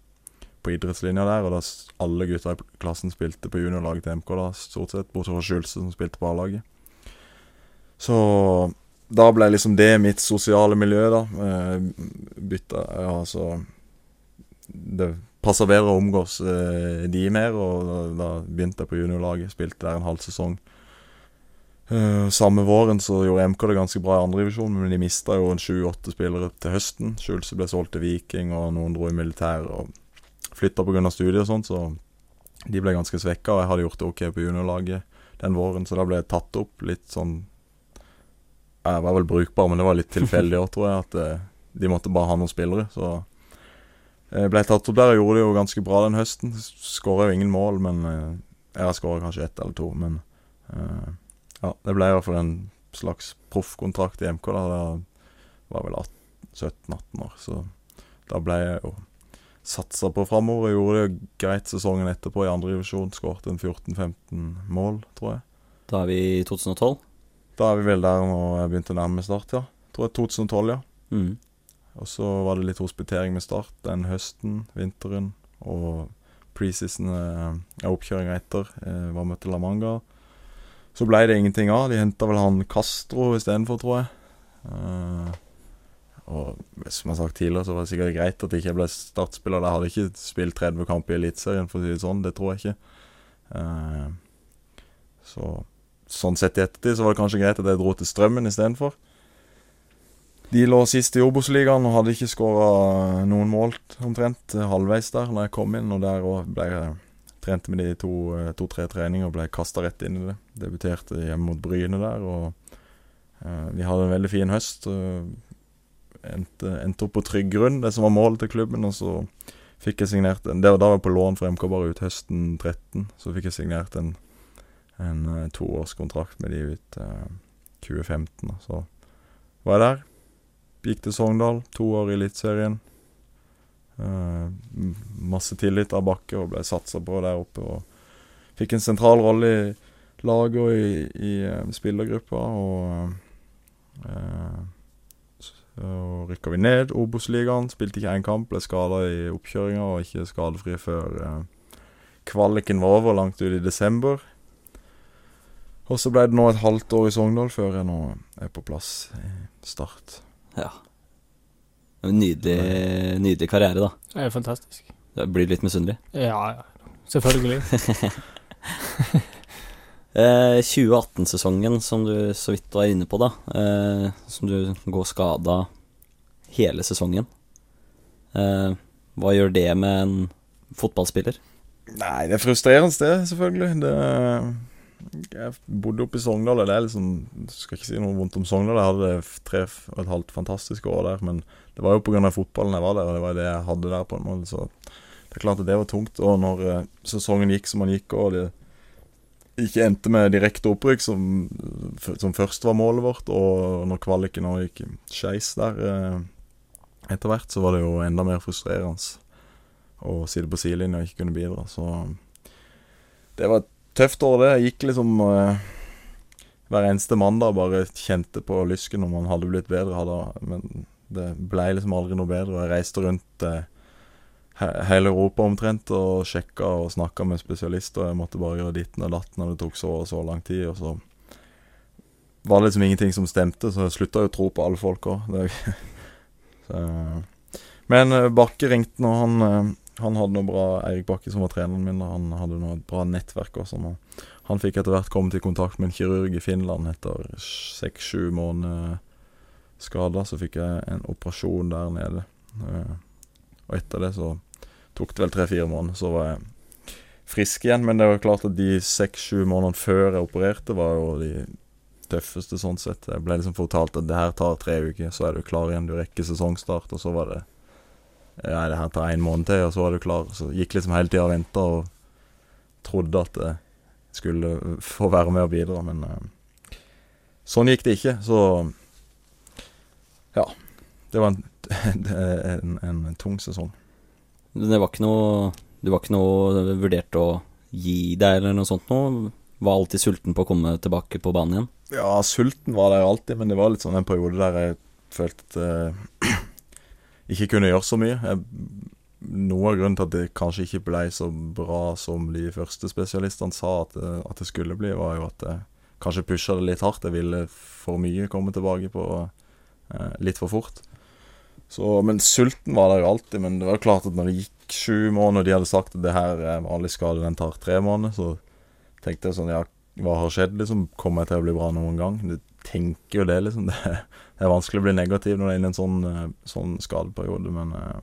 På idrettslinja der, og da alle gutta i klassen spilte på juniorlaget til MK, da, stort sett, bortsett fra Skjulse, som spilte på A-laget. Så da ble liksom det mitt sosiale miljø, da. Eh, Bytta Ja, altså Det passa bedre å omgås eh, de mer, og da, da begynte jeg på juniorlaget. Spilte der en halv sesong. Eh, samme våren så gjorde MK det ganske bra i andredivisjon, men de mista jo en sju-åtte spillere til høsten. Schulze ble solgt til Viking, og noen dro i militær og flytta pga. studiet og sånt, så de ble ganske svekka. Og jeg hadde gjort det ok på juniorlaget den våren, så da ble jeg tatt opp litt sånn Jeg var vel brukbar, men det var litt tilfeldig òg, tror jeg, at eh, de måtte bare ha noen spillere. Så jeg ble tatt opp der og gjorde det jo ganske bra den høsten. Skåra jo ingen mål, men eh, jeg har skåra kanskje ett eller to. Men eh, ja, det ble i hvert fall en slags proffkontrakt i MK. da Da var vel 17-18 år, så da ble jeg jo satsa på framover. Gjorde det greit sesongen etterpå i andredivisjon. Skåret en 14-15 mål, tror jeg. Da er vi i 2012. Da er vi vel der når jeg begynte å nærme start, ja. Tror jeg 2012, ja. Mm. Og så var det litt hospitering med start den høsten, vinteren, og preseason eh, oppkjøringa etter eh, var møtt til La Manga. Så ble det ingenting av. De henta vel han Castro istedenfor, tror jeg. Eh, og som jeg har sagt tidligere, så var det sikkert greit at jeg ikke ble startspiller. Jeg hadde ikke spilt 30 kamper i Eliteserien, for å si det sånn. Det tror jeg ikke. Eh, så sånn sett i ettertid så var det kanskje greit at jeg dro til Strømmen istedenfor. De lå sist i Obos-ligaen og hadde ikke skåra noen mål omtrent eh, halvveis der når jeg kom inn, og der òg ble jeg Trente med de to-tre to, treninger og ble kasta rett inn i det. Debuterte hjemme mot Bryne der, og eh, vi hadde en veldig fin høst. Uh, endte, endte opp på trygg grunn, det som var målet til klubben, og så fikk jeg signert en Det da var jeg på lån for MK bare ut høsten 13, så fikk jeg signert en, en eh, toårskontrakt med de ut eh, 2015. Så var jeg der. Gikk til Sogndal, to år i Eliteserien. Eh, masse tillit av Bakke og ble satsa på der oppe. Og fikk en sentral rolle i laget og i, i eh, spillergruppa. Og uh, så rykka vi ned Obos-ligaen. Spilte ikke én kamp, ble skada i oppkjøringa og ikke skadefri før eh, kvaliken var over, langt ut i desember. Og så ble det nå et halvt år i Sogndal før jeg nå er på plass i Start. Ja. Nydelig, nydelig karriere, da. Det er fantastisk. Det blir litt misunnelig. Ja, ja. Selvfølgelig. Eh, 2018-sesongen, som du så vidt var inne på, da. Eh, som du går skada hele sesongen. Eh, hva gjør det med en fotballspiller? Nei, det er frustrerende, det, selvfølgelig. Det, jeg bodde oppe i Sogndal, og det er liksom Skal ikke si noe vondt om Sogndal. Jeg hadde tre og et halvt fantastiske år der, men det var jo pga. fotballen jeg var der, og det var det jeg hadde der, på en måte. Så det er klart at det var tungt. Og når eh, sesongen gikk som den gikk, og det ikke endte med direkte opprykk, som, som først var målet vårt, og når kvaliken òg gikk skeis der eh, etter hvert, så var det jo enda mer frustrerende å sitte på sidelinja og ikke kunne bidra. Så det var et tøft år, det. Jeg gikk liksom eh, hver eneste mandag bare kjente på lysken om man hadde blitt bedre. Hadde, men det ble liksom aldri noe bedre. Og jeg reiste rundt eh, hele Europa omtrent og sjekka og snakka med spesialister. Jeg måtte bare gjøre ditten og datten, og det tok så og så lang tid. Og så var det liksom ingenting som stemte, så jeg slutta jo å tro på alle folk òg. Men eh, Bakke ringte nå, han, eh, han hadde noe bra Eirik Bakke, som var treneren min, han hadde noe bra nettverk også. Og han fikk etter hvert kommet i kontakt med en kirurg i Finland etter seks-sju måneder skada, så fikk jeg en operasjon der nede. Eh, og etter det så tok det vel tre-fire måneder, så var jeg frisk igjen. Men det var klart at de seks-sju månedene før jeg opererte, var jo de tøffeste sånn sett. Jeg ble liksom fortalt at det her tar tre uker, så er du klar igjen. Du rekker sesongstart, og så var det Ja, det her tar én måned til, og så var du klar. Så gikk liksom hele tida og venta og trodde at jeg skulle få være med og bidra, men uh, sånn gikk det ikke. Så ja. Det var en, en, en, en tung sesong. Det var ikke noe Du var ikke noe vurdert å gi deg eller noe sånt noe? Var alltid sulten på å komme tilbake på banen igjen? Ja, sulten var der alltid, men det var litt sånn en periode der jeg følte at jeg ikke kunne gjøre så mye. Jeg, noe av grunnen til at det kanskje ikke ble så bra som de første spesialistene sa at det, at det skulle bli, var jo at jeg kanskje pusha det litt hardt. Jeg ville for mye komme tilbake på eh, litt for fort. Så, men sulten var der jo alltid. Men det var jo klart at når det gikk sju måneder, og de hadde sagt at det her er vanlig skade, den tar tre måneder, så tenkte jeg sånn Ja, hva har skjedd, liksom? Kommer jeg til å bli bra noen gang? Du tenker jo det, liksom. Det, det er vanskelig å bli negativ når det er inne i en sånn, eh, sånn skadeperiode, men uh,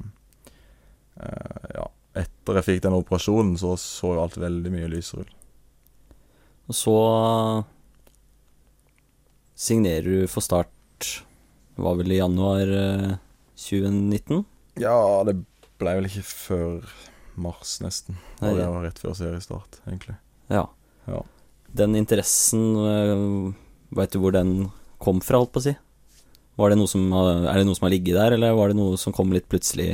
uh, ja. Etter jeg fikk den operasjonen, så så jo alt veldig mye lysere ut. Og så signerer du for Start, var vel i januar uh, 2019? Ja, det ble vel ikke før mars, nesten. Nei. Og det var rett før seriestart, egentlig. Ja. Ja. Den interessen, uh, veit du hvor den kom fra, holdt på å si? Var det noe som, er det noe som har ligget der, eller var det noe som kom litt plutselig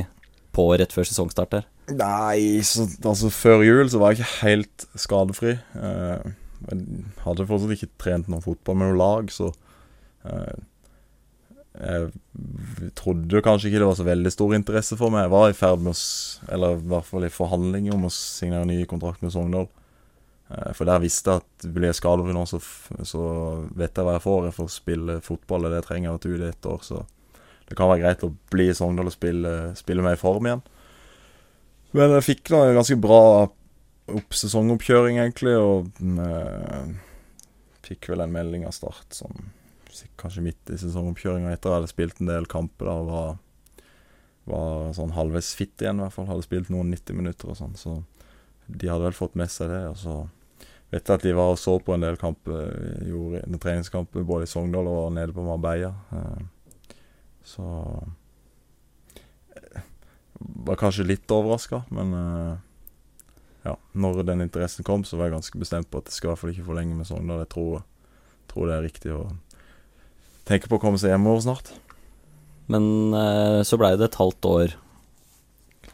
på rett før sesongstart der? Nei, så, altså før jul så var jeg ikke helt skadefri. Eh, jeg hadde fortsatt ikke trent noe fotball med noe lag, så eh, Jeg trodde kanskje ikke det var så veldig stor interesse for meg. Jeg var i ferd med å Eller i hvert fall i forhandlinger om å signere ny kontrakt med Sogndal. Eh, for der visste jeg at blir jeg skadet nå, så, så vet jeg hva jeg får. Jeg får spille fotball, er det jeg trenger. Jeg har vært ute så det kan være greit å bli i Sogndal og spille, spille meg i form igjen. Men jeg fikk da en ganske bra opp sesongoppkjøring, egentlig, og øh, fikk vel en melding av Start sik- kanskje midt i sesongoppkjøringa etter jeg hadde spilt en del kamper og var, var sånn halvveis fit igjen, i hvert fall. Hadde spilt noen 90 minutter og sånn, så de hadde vel fått med seg det. Og så vet jeg at de var og så på en del kamper, gjorde en treningskamper både i Sogndal og nede på Marbella. eh, Så eh, var kanskje litt overraska, men eh, ja, når den interessen kom, så var jeg ganske bestemt på at jeg skal i hvert fall ikke forlenge med Sogndal. Jeg tror, tror det er riktig å tenke på å komme seg hjemover snart. Men eh, så blei det et halvt år,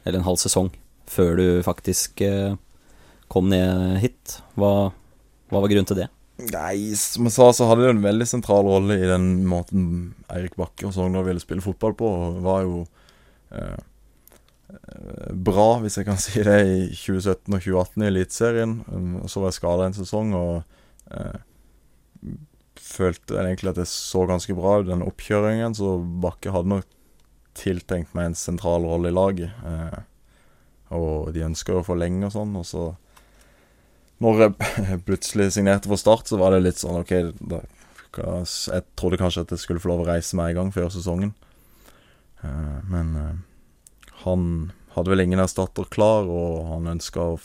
eller en halv sesong, før du faktisk eh, kom ned hit. Hva, hva var grunnen til det? Nei, som jeg sa, så hadde det en veldig sentral rolle i den måten Eirik Bakke og Sogndal ville spille fotball på. Og var jo eh, eh, bra, hvis jeg kan si det, i 2017 og 2018 i Eliteserien. Um, så var jeg skada en sesong og eh, følte egentlig at jeg så ganske bra ut den oppkjøringen, så Bakke hadde nok tiltenkt meg en sentral rolle i laget. Eh, og de ønska jo å forlenge og sånn, og så når jeg plutselig signerte for Start, så var det litt sånn OK da, Jeg trodde kanskje at jeg skulle få lov å reise med en gang før sesongen. Eh, men eh, han hadde vel ingen erstatter klar, og han ønska å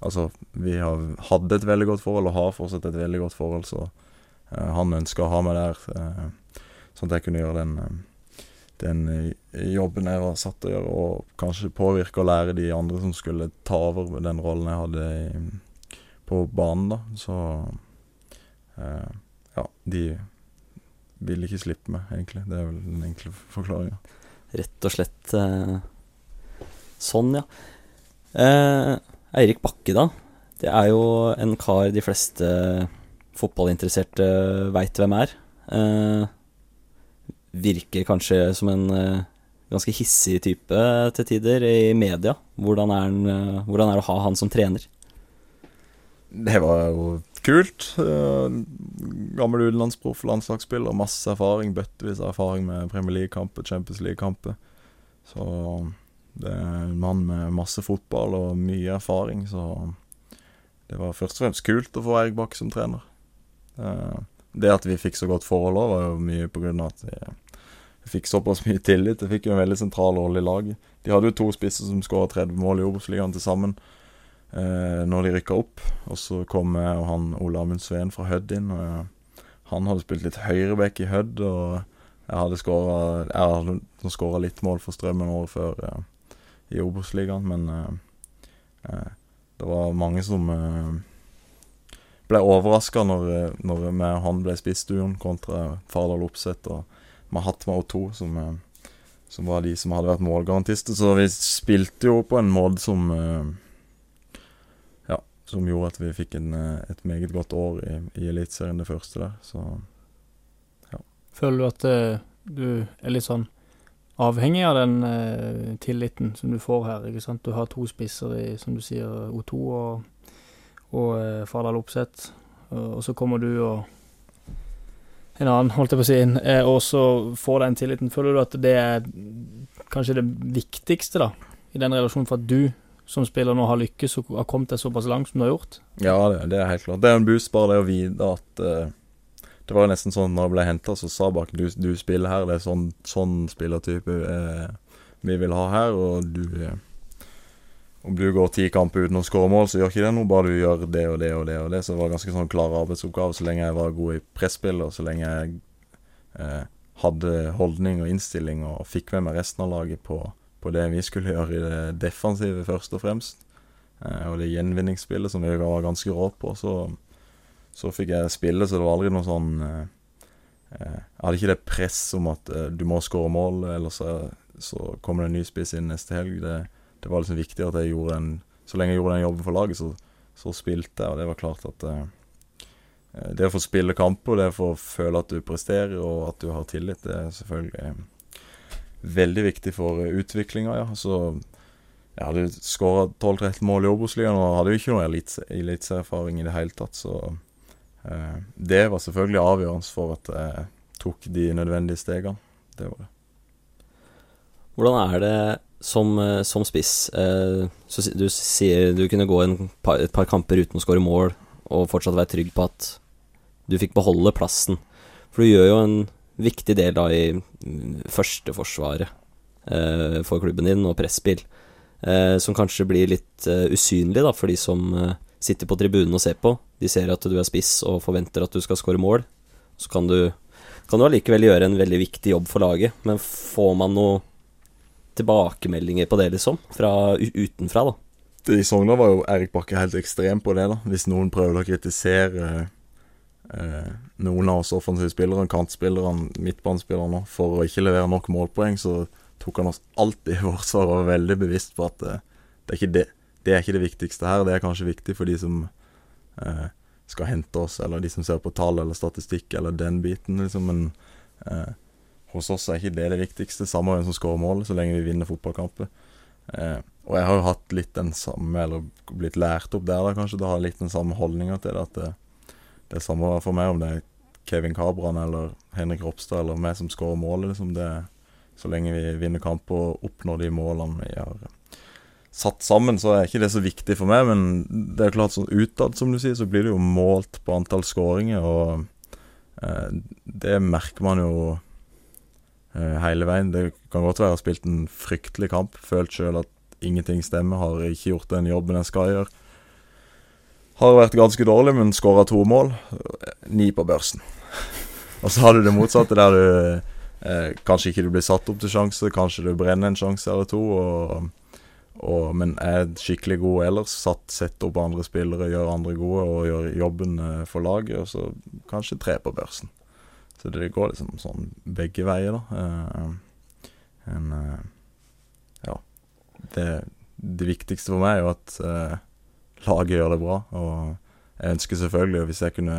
Altså, vi har, hadde et veldig godt forhold, og har fortsatt et veldig godt forhold, så han ønska å ha meg der, eh, sånn at jeg kunne gjøre den eh, den eh, jobben jeg var satt til å gjøre, og kanskje påvirke og lære de andre som skulle ta over den rollen jeg hadde i, på banen, da. Så eh, ja, de ville ikke slippe meg, egentlig. Det er vel den enkle forklaringa. Rett og slett eh, sånn, ja. Eh, Eirik Bakke, da. Det er jo en kar de fleste fotballinteresserte veit hvem er. Eh, virker kanskje som en eh, ganske hissig type til tider i media. Hvordan er, han, eh, hvordan er det å ha han som trener? Det var jo kult. Gammel utenlandsproff, landslagsspiller, masse erfaring. Bøttevis av erfaring med Premier League-kamper, Champions League-kamper. Så det er en mann med masse fotball og mye erfaring, så det var først og fremst kult å få Erik Bakke som trener. Eh, Det at vi fikk så godt forhold òg, var jo mye av at vi fikk såpass mye tillit. Jeg fikk jo en veldig sentral rolle i laget. De hadde jo to spisser som skåra 30 mål i Obos-ligaen til sammen eh, når de rykka opp. Og så kom jeg og han Ole Amund Sveen fra Hødd inn. og Han hadde spilt litt høyreback i Hødd, og Jeg hadde skåra litt mål for Strømmen året før eh, i Obos-ligaen, men eh, eh, det var mange som eh, ble overraska når, når vi han ble spissduoen kontra Fardal Opseth og Mahatma O2, som, eh, som var de som hadde vært målgarantister. Så vi spilte jo på en måte som eh, Ja, som gjorde at vi fikk en, eh, et meget godt år i, i Eliteserien, det første der. Så ja. Føler du at du er litt sånn avhengig av den tilliten som du får her, ikke sant? Du har to spisser i, som du sier, O2 og, og eh, Fardal Opseth, og, så kommer du og en annen, holdt jeg på å si, inn, eh, og så får den tilliten. Føler du at det er kanskje det viktigste, da, i den relasjonen for at du som spiller nå har lykkes og har kommet deg såpass langt som du har gjort? ja, det, det er helt klart. Det er en boost, bare det å vite at eh, Det var jo nesten sånn når jeg ble henta, så sa Bakken du, du spiller her, det er sånn, sånn spillertype eh, vi vil ha her, og du eh, Om du går ti kamper uten å skåre mål, så gjør ikke det noe, bare du gjør det og det og det og det. Så det var ganske sånn klar arbeidsoppgave så lenge jeg var god i presspill, og så lenge jeg eh, hadde holdning og innstilling og fikk med meg resten av laget på, på det vi skulle gjøre i det defensive, først og fremst. Eh, og det gjenvinningsspillet som vi var ganske rå på, så, så fikk jeg spille, så det var aldri noe sånn eh, eh, Jeg hadde ikke det press om at eh, du må skåre mål, eller så, så kommer det en ny spiss inn neste helg. Det, det var liksom viktig at jeg gjorde en Så lenge jeg gjorde den jobben for laget, så, så spilte jeg, og det var klart at eh, eh, Det å få spille kamper, det å få føle at du presterer, og at du har tillit, det er selvfølgelig eh, veldig viktig for utviklinga, ja. Så jeg hadde skåra 12-13 mål i Obos-ligaen og hadde jo ikke noe eliteserfaring i det hele tatt, så eh, det var selvfølgelig avgjørende for at jeg tok de nødvendige stegene. Det var det. Hvordan er det som, eh, som spiss? Eh, du sier du kunne gå par, et par kamper uten å skåre mål, og fortsatt være trygg på at du fikk beholde plassen. For du gjør jo en viktig del da i førsteforsvaret eh, for klubben din, og presspill. Eh, som kanskje blir litt eh, usynlig da, for de som eh, sitter på tribunen og ser på. De ser at du er spiss og forventer at du skal skåre mål. Så kan du, kan du allikevel gjøre en veldig viktig jobb for laget, men får man noe tilbakemeldinger på det, liksom? Fra utenfra, da. I Sogndal var jo Erik Bakke helt ekstrem på det. da Hvis noen prøvde å kritisere eh, noen av oss offensive spillere, kantspillerne, midtbanespillerne, for å ikke levere nok målpoeng, så tok han oss alltid i forsvar og var veldig bevisst på at eh, det, er det, det er ikke det viktigste her. Det er kanskje viktig for de som eh, skal hente oss, eller de som ser på tall eller statistikk, eller den biten, liksom. Men eh, hos oss er ikke det det viktigste. Samme hvem som skårer målet, så lenge vi vinner fotballkamper. Eh, og jeg har jo hatt litt den samme, eller blitt lært opp der, da kanskje, da har jeg litt den samme holdninga til det. At det, det er samme for meg om det er Kevin Cabran eller Henrik Ropstad eller meg som skårer målet. Liksom det, så lenge vi vinner kamper og oppnår de målene vi har satt sammen, så er ikke det så viktig for meg. Men det er klart sånn utad, som du sier, så blir det jo målt på antall skåringer, og eh, det merker man jo eh, hele veien. Det kan godt være jeg har spilt en fryktelig kamp, følt sjøl at ingenting stemmer, har ikke gjort den jobben jeg skal gjøre. Har vært ganske dårlig, men skåra to mål. Ni på børsen. Og så har du det motsatte, der du eh, kanskje ikke du blir satt opp til sjanse, kanskje du brenner en sjanse eller to, og, og, men er skikkelig god ellers. Satt, Setter opp andre spillere, gjør andre gode og gjør jobben eh, for laget, og så kanskje tre på børsen. Så det går liksom sånn begge veier, da. Eh, en, eh, ja. Det, det viktigste for meg er jo at eh, laget gjør det bra. Og jeg ønsker selvfølgelig, hvis jeg kunne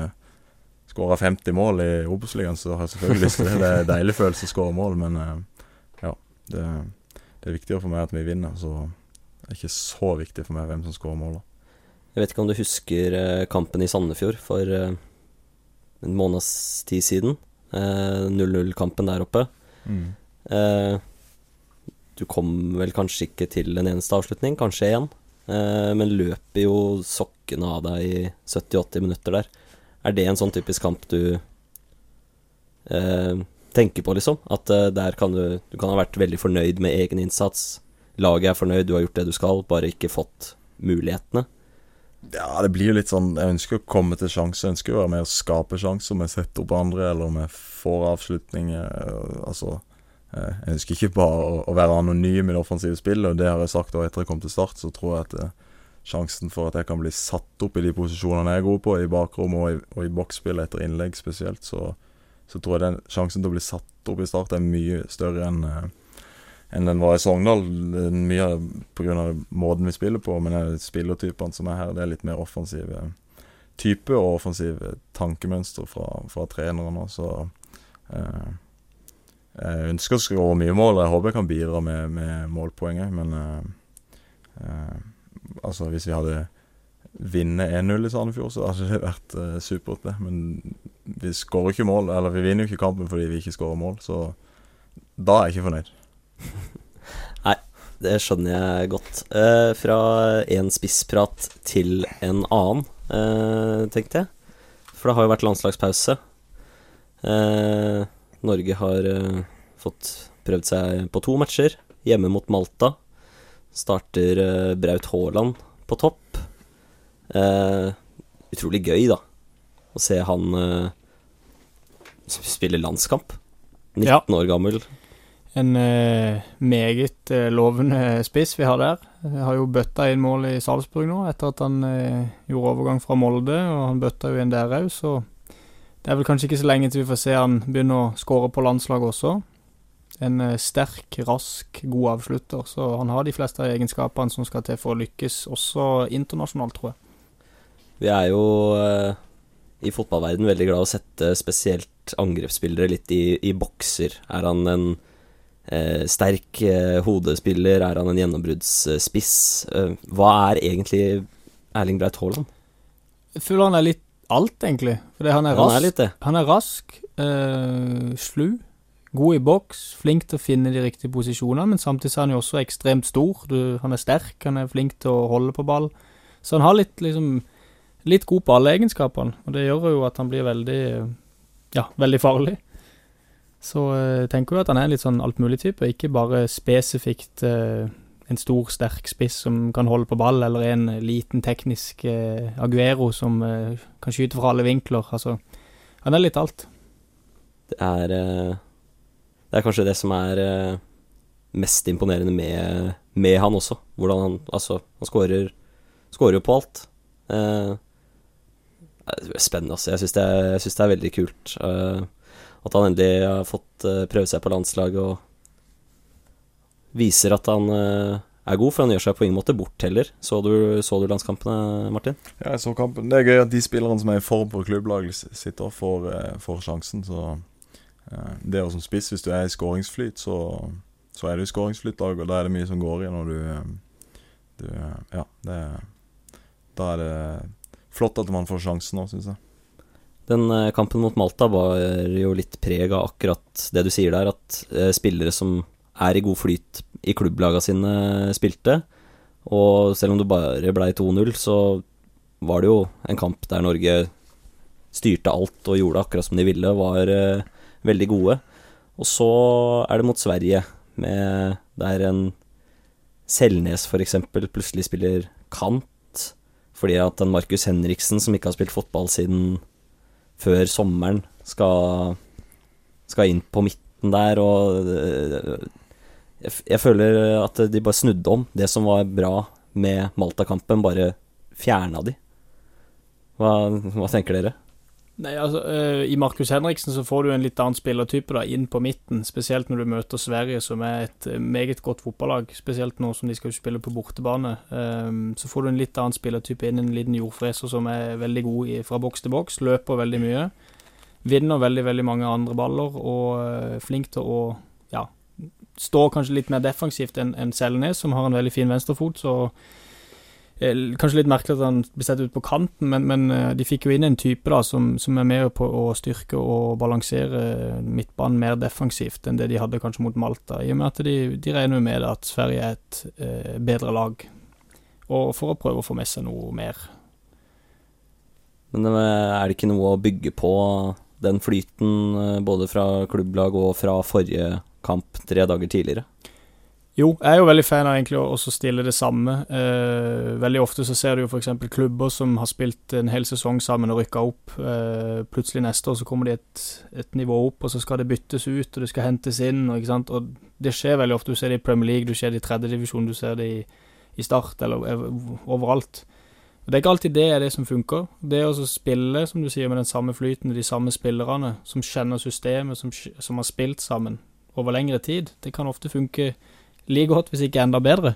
skåra 50 mål i Obos-ligaen, så har jeg selvfølgelig lyst til det. Det er en deilig følelse å skåre mål, men eh, ja. Det, det er viktigere for meg at vi vinner, så det er ikke så viktig for meg hvem som skårer mål. Jeg vet ikke om du husker eh, kampen i Sandefjord for eh, en måneds tid siden. Eh, 0-0-kampen der oppe. Eh, du kom vel kanskje ikke til en eneste avslutning, kanskje én, eh, men løper jo sokkene av deg i 70-80 minutter der. Er det en sånn typisk kamp du eh, tenker på, liksom. At eh, der kan du Du kan ha vært veldig fornøyd med egen innsats. Laget er fornøyd, du har gjort det du skal, bare ikke fått mulighetene. Ja, det blir jo litt sånn Jeg ønsker å komme til sjanse. Jeg ønsker å være med å skape sjanser om jeg setter opp andre, eller om jeg får avslutninger. øh, Altså eh, Jeg ønsker ikke bare å, være anonym i det offensive spillet, og det har jeg sagt også etter jeg kom til Start. Så tror jeg at eh, sjansen for at jeg kan bli satt opp i de posisjonene jeg er god på, i bakrom og i, og i boksspill etter innlegg spesielt, så, så tror jeg den sjansen til å bli satt opp i Start er mye større enn eh, enn den var i Sogndal. Mye pga. måten vi spiller på, men spillertypene som er her, det er litt mer offensive type og offensive tankemønster fra, fra trenerne. Så eh, jeg ønsker å skåre mye mål, jeg håper jeg kan bidra med, med målpoeng men eh, eh, altså hvis vi hadde vunnet 1-0 i Sandefjord, så hadde det vært eh, supert, det. Men vi skårer ikke mål, eller vi vinner jo ikke kampen fordi vi ikke skårer mål, så da er jeg ikke fornøyd. Det skjønner jeg godt. Eh, fra en spissprat til en annen, eh, tenkte jeg. For det har jo vært landslagspause. Eh, Norge har eh, fått prøvd seg på to matcher. Hjemme mot Malta. Starter eh, Braut Haaland på topp. Eh, utrolig gøy, da, å se han spille landskamp. 19 Ja. år gammel. En eh, meget eh, lovende spiss vi har der. Jeg har jo bøtta inn mål i Salzburg nå, etter at han eh, gjorde overgang fra Molde, og han bøtta jo inn der òg, så det er vel kanskje ikke så lenge til vi får se han begynne å skåre på landslaget også. En sterk, rask, god avslutter, så han har de fleste av egenskapene som skal til for å lykkes, også internasjonalt, tror jeg. Vi er jo i fotballverden veldig glad å sette spesielt angrepsspillere litt i, i bokser. Er han en eh, sterk eh, hodespiller? Er han en gjennombruddsspiss? Eh, hva er egentlig Erling Breit Haaland? Jeg føler han er litt alt, egentlig. Fordi han er Han rask. er litt. Han er rask, eh, slu, god i boks, flink til å finne de riktige posisjonene, men samtidig er han jo også ekstremt stor. Du, han er sterk, han er flink til å holde på ball. Så han har litt, liksom, litt god på alle egenskapene, og det gjør jo at han blir veldig, ja, veldig farlig. Så uh, tenker jo at han er en litt sånn altmulig-type, ikke bare spesifikt uh, en stor, sterk spiss som kan holde på ball, eller en liten teknisk uh, Aguero som kan skyte fra alle vinkler. Altså, han er litt alt. Det er, det er kanskje det som er mest imponerende med, med han også. Hvordan han Altså, han skårer Skårer jo på alt. Eh, spennende, altså. Jeg syns det, det er veldig kult. eh, at han endelig har fått eh, prøve seg på landslaget og viser at han eh, er god, for han gjør seg på ingen måte bort heller. Så du, så du landskampene, Martin? Ja, jeg så kampen. Det er gøy at de spillerne som er i form på klubblaget, s- sitter og får, eh, får sjansen. Så det å som spiss, hvis du er i skåringsflyt, så, så er du i skåringsflytlag, og da er det mye som går i når du, du Ja, det Da er det flott at man får sjansen nå, syns jeg. Den eh, kampen mot Malta var jo litt preg av akkurat det du sier der, at eh, spillere som er i god flyt i klubblaga sine, spilte. Og selv om det bare blei 2-0, så var det jo en kamp der Norge styrte alt og gjorde akkurat som de ville, var eh, veldig gode. Og så er det mot Sverige, med der en Selnes f.eks. plutselig spiller kant, fordi at en Markus Henriksen, som ikke har spilt fotball siden før sommeren, skal, skal inn på midten der, og øh, jeg, jeg føler at de bare snudde om. Det som var bra med Malta-kampen, bare fjerna de. Hva, hva tenker dere? Nei, altså, uh, I Markus Henriksen så får du en litt annen spillertype da, inn på midten, spesielt når du møter Sverige, som er et eh, meget godt fotballag. Spesielt nå som de skal spille på bortebane. Um, så får du en litt annen spillertype inn, en liten jordfreser som er veldig god i, fra boks til boks, løper veldig mye. Vinner veldig, veldig mange andre baller, og uh, flink til å ja, stå kanskje litt mer defensivt enn en Selnes, som har en veldig fin venstrefot. så Kanskje litt merkelig at han blir satt ut på kanten, men, men eh, de fikk jo inn en type da som, som er med på å styrke og balansere midtbanen mer defensivt enn det de hadde kanskje mot Malta. I og med at de, de regner med at Sverige er et eh, bedre lag, og for å prøve å få med seg noe mer. Men er det ikke noe å bygge på den flyten eh, både fra klubblag og fra forrige kamp tre dager tidligere? Jo, jeg er jo veldig fan av egentlig å stille det samme. Eh, veldig ofte så ser du jo f.eks. klubber som har spilt en hel sesong sammen og rykka opp. Eh, plutselig neste år så kommer de et, et nivå opp, og så skal det byttes ut, og det skal hentes inn. Og, ikke sant? og det skjer veldig ofte. Du ser det i Premier League, du ser det i tredjedivisjon, du ser det i, i Start, eller overalt. Og Det er ikke alltid det er det som funker. Det å spille, som du sier, med den samme flyten, de samme spillerne, som kjenner systemet, som, som har spilt sammen over lengre tid, det kan ofte funke like godt, hvis ikke enda bedre.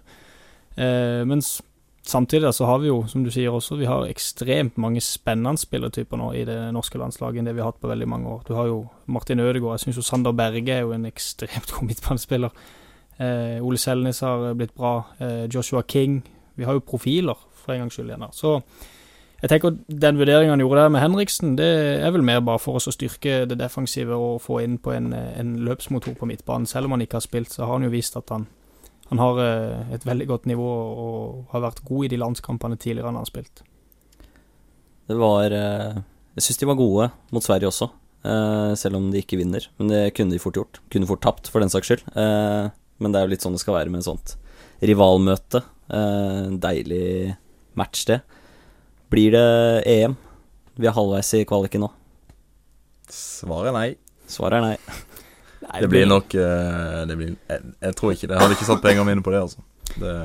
Eh, mens samtidig så har vi jo, som du sier også, vi har ekstremt mange spennende spillertyper nå i det norske landslaget enn det vi har hatt på veldig mange år. Du har jo Martin Ødegaard, jeg syns jo Sander Berge er jo en ekstremt god midtbanespiller. Eh, Ole Selnes har blitt bra. Eh, Joshua King. Vi har jo profiler, for en gangs skyld igjen her. Så jeg tenker den vurderingen han gjorde der med Henriksen, det er vel mer bare for oss å styrke det defensive og få inn på en, en løpsmotor på midtbanen. Selv om han ikke har spilt, så har han jo vist at han, han har eh, et veldig godt nivå og har vært god i de landskampene tidligere han har spilt. Det var eh, Jeg syns de var gode mot Sverige også, eh, selv om de ikke vinner. Men det kunne de fort gjort. Kunne fort tapt, for den saks skyld. Men det er jo litt sånn det skal være med et sånt rivalmøte. Deilig match, det. Blir det EM? Vi er halvveis i kvaliken nå. Svaret er nei. Svaret er nei. Nei, Det blir nok eh, det blir, jeg, jeg tror ikke det. Jeg hadde ikke satt pengene mine på det, altså. Det,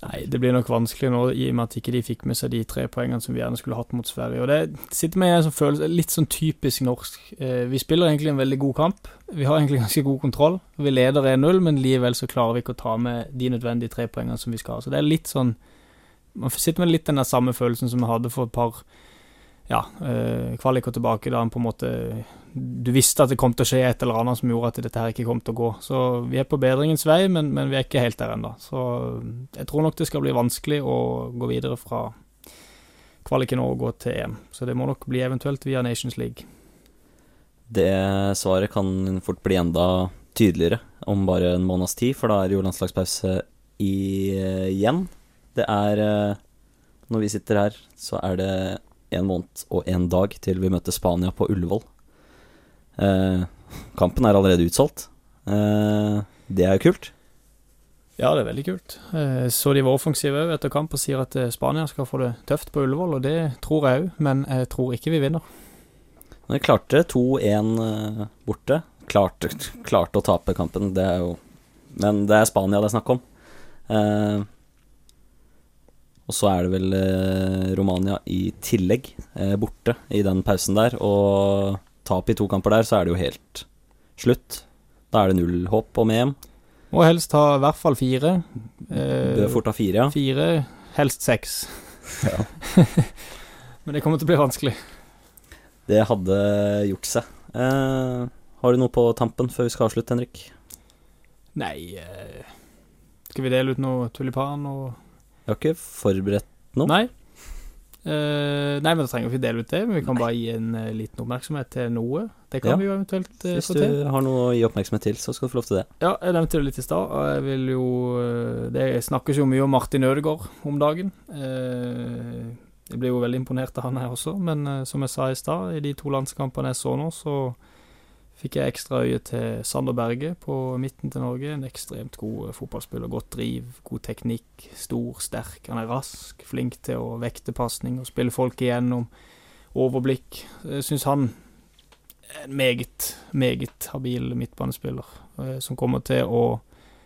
Nei, det blir nok vanskelig nå, i og med at ikke de fikk med seg de tre poengene som vi gjerne skulle hatt mot Sverige. Og det sitter med en sånn følelse litt sånn typisk norsk. Eh, vi spiller egentlig en veldig god kamp. Vi har egentlig ganske god kontroll. Vi leder 1-0, men likevel så klarer vi ikke å ta med de nødvendige tre poengene som vi skal ha. Så det er litt sånn Man sitter med litt den der samme følelsen som vi hadde for et par ja, eh, kvaliker tilbake, da en på en måte Du visste at det kom til å skje et eller annet som gjorde at dette her ikke kom til å gå. Så vi er på bedringens vei, men, men vi er ikke helt der ennå. Så jeg tror nok det skal bli vanskelig å gå videre fra kvaliken og gå til EM. Så det må nok bli eventuelt via Nations League. Det svaret kan fort bli enda tydeligere om bare en måneds tid, for da er det jo landslagspause igjen. Det er eh, Når vi sitter her, så er det en måned og en dag til vi møter Spania på Ullevål. Eh, kampen er allerede utsolgt. Eh, det er jo kult. Ja, det er veldig kult. Eh, Så de var offensive òg etter kamp og sier at Spania skal få det tøft på Ullevål, og det tror jeg òg, men jeg tror ikke vi vinner. Men vi klarte 2-1 eh, borte. Klarte, klarte å tape kampen, det er jo Men det er Spania det er snakk om. Eh, og så er det vel eh, Romania i tillegg, eh, borte i den pausen der. Og tap i to kamper der, så er det jo helt slutt. Da er det null håp om EM. Må helst ha i hvert fall fire. Eh, Bør fort ha fire, ja. Fire, helst seks. Ja. Men det kommer til å bli vanskelig. Det hadde gjort seg. Eh, har du noe på tampen før vi skal avslutte, Henrik? Nei eh, Skal vi dele ut noe tulipan og Jeg har ikke forberedt noe. Nei. Uh, nei, men da trenger vi ikke dele ut det, men vi kan bare gi en uh, liten oppmerksomhet til noe. Det kan Ja. vi jo eventuelt uh, Hvis du har noe å gi oppmerksomhet til, så skal du få lov til det. Ja, jeg nevnte det litt i stad, og jeg vil jo Det snakkes jo mye om Martin Ødegaard om dagen. Jeg blir jo veldig imponert av han her også, men som jeg sa i stad, i de to landskampene jeg så nå, så fikk jeg ekstra øye til Sander Berge på midten til Norge. En ekstremt god eh, fotballspiller. Godt driv, god teknikk, stor, sterk. Han er rask, flink til å vekte pasning og spille folk igjennom. Overblikk. Jeg syns han er en meget, meget habil midtbanespiller eh, som kommer til å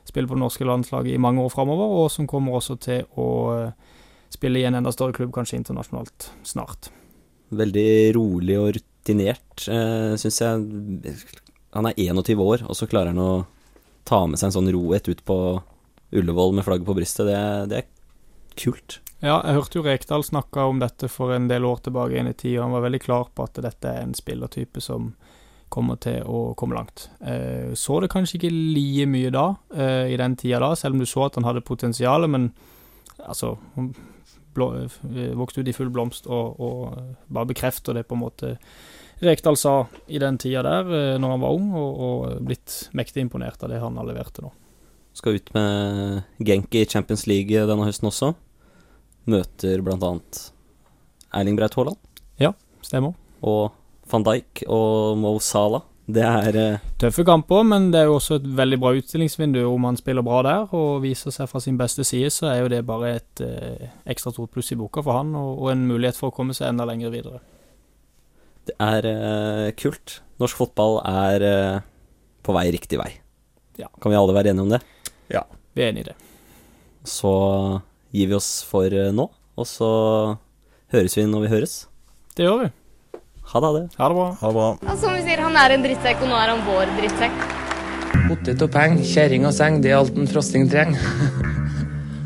spille på det norske landslaget i mange år framover, og som kommer også til å eh, spille i en enda større klubb, kanskje internasjonalt, snart. Veldig rolig og rutinert, uh, syns jeg. Han er 21 år, og så klarer han å ta med seg en sånn rohet ut på Ullevål med flagget på brystet. Det, det er kult. Ja, jeg hørte jo Rekdal snakke om dette for en del år tilbake inn i tid, han var veldig klar på at dette er en spillertype som kommer til å komme langt. Eh, så det kanskje ikke like mye da, eh, i den tida da, selv om du så at han hadde potensial, men altså blå, eh, vokste ut i full blomst og, og bare bekrefter det på en måte Rekdal sa i den tida der, eh, når han var ung, og, og blitt mektig imponert av det han har levert til nå. Skal ut med Genki i Champions League denne høsten også. Møter annet Erling Braut Haaland Stemmer. og van Dijk og Mo Salah. Det er eh, Tøffe kamper, men det er jo også et veldig bra utstillingsvindu. Om han spiller bra der og viser seg fra sin beste side, så er jo det bare et eh, ekstra stort pluss i boka for han, og, og en mulighet for å komme seg enda lenger videre. Det er uh, kult. Norsk fotball er uh, på vei riktig vei. Ja. Kan vi alle være enige om det? Ja, Vi er enige i det. Så gir vi oss for eh, nå, og så høres vi når vi høres. Det gjør vi. Ha det. ha det. Ha det bra. Ha det bra. Ja, som vi sier, han er en drittsekk, og nå er han vår drittsekk. Potet og peng, kjerring og seng, det er alt en frosting trenger.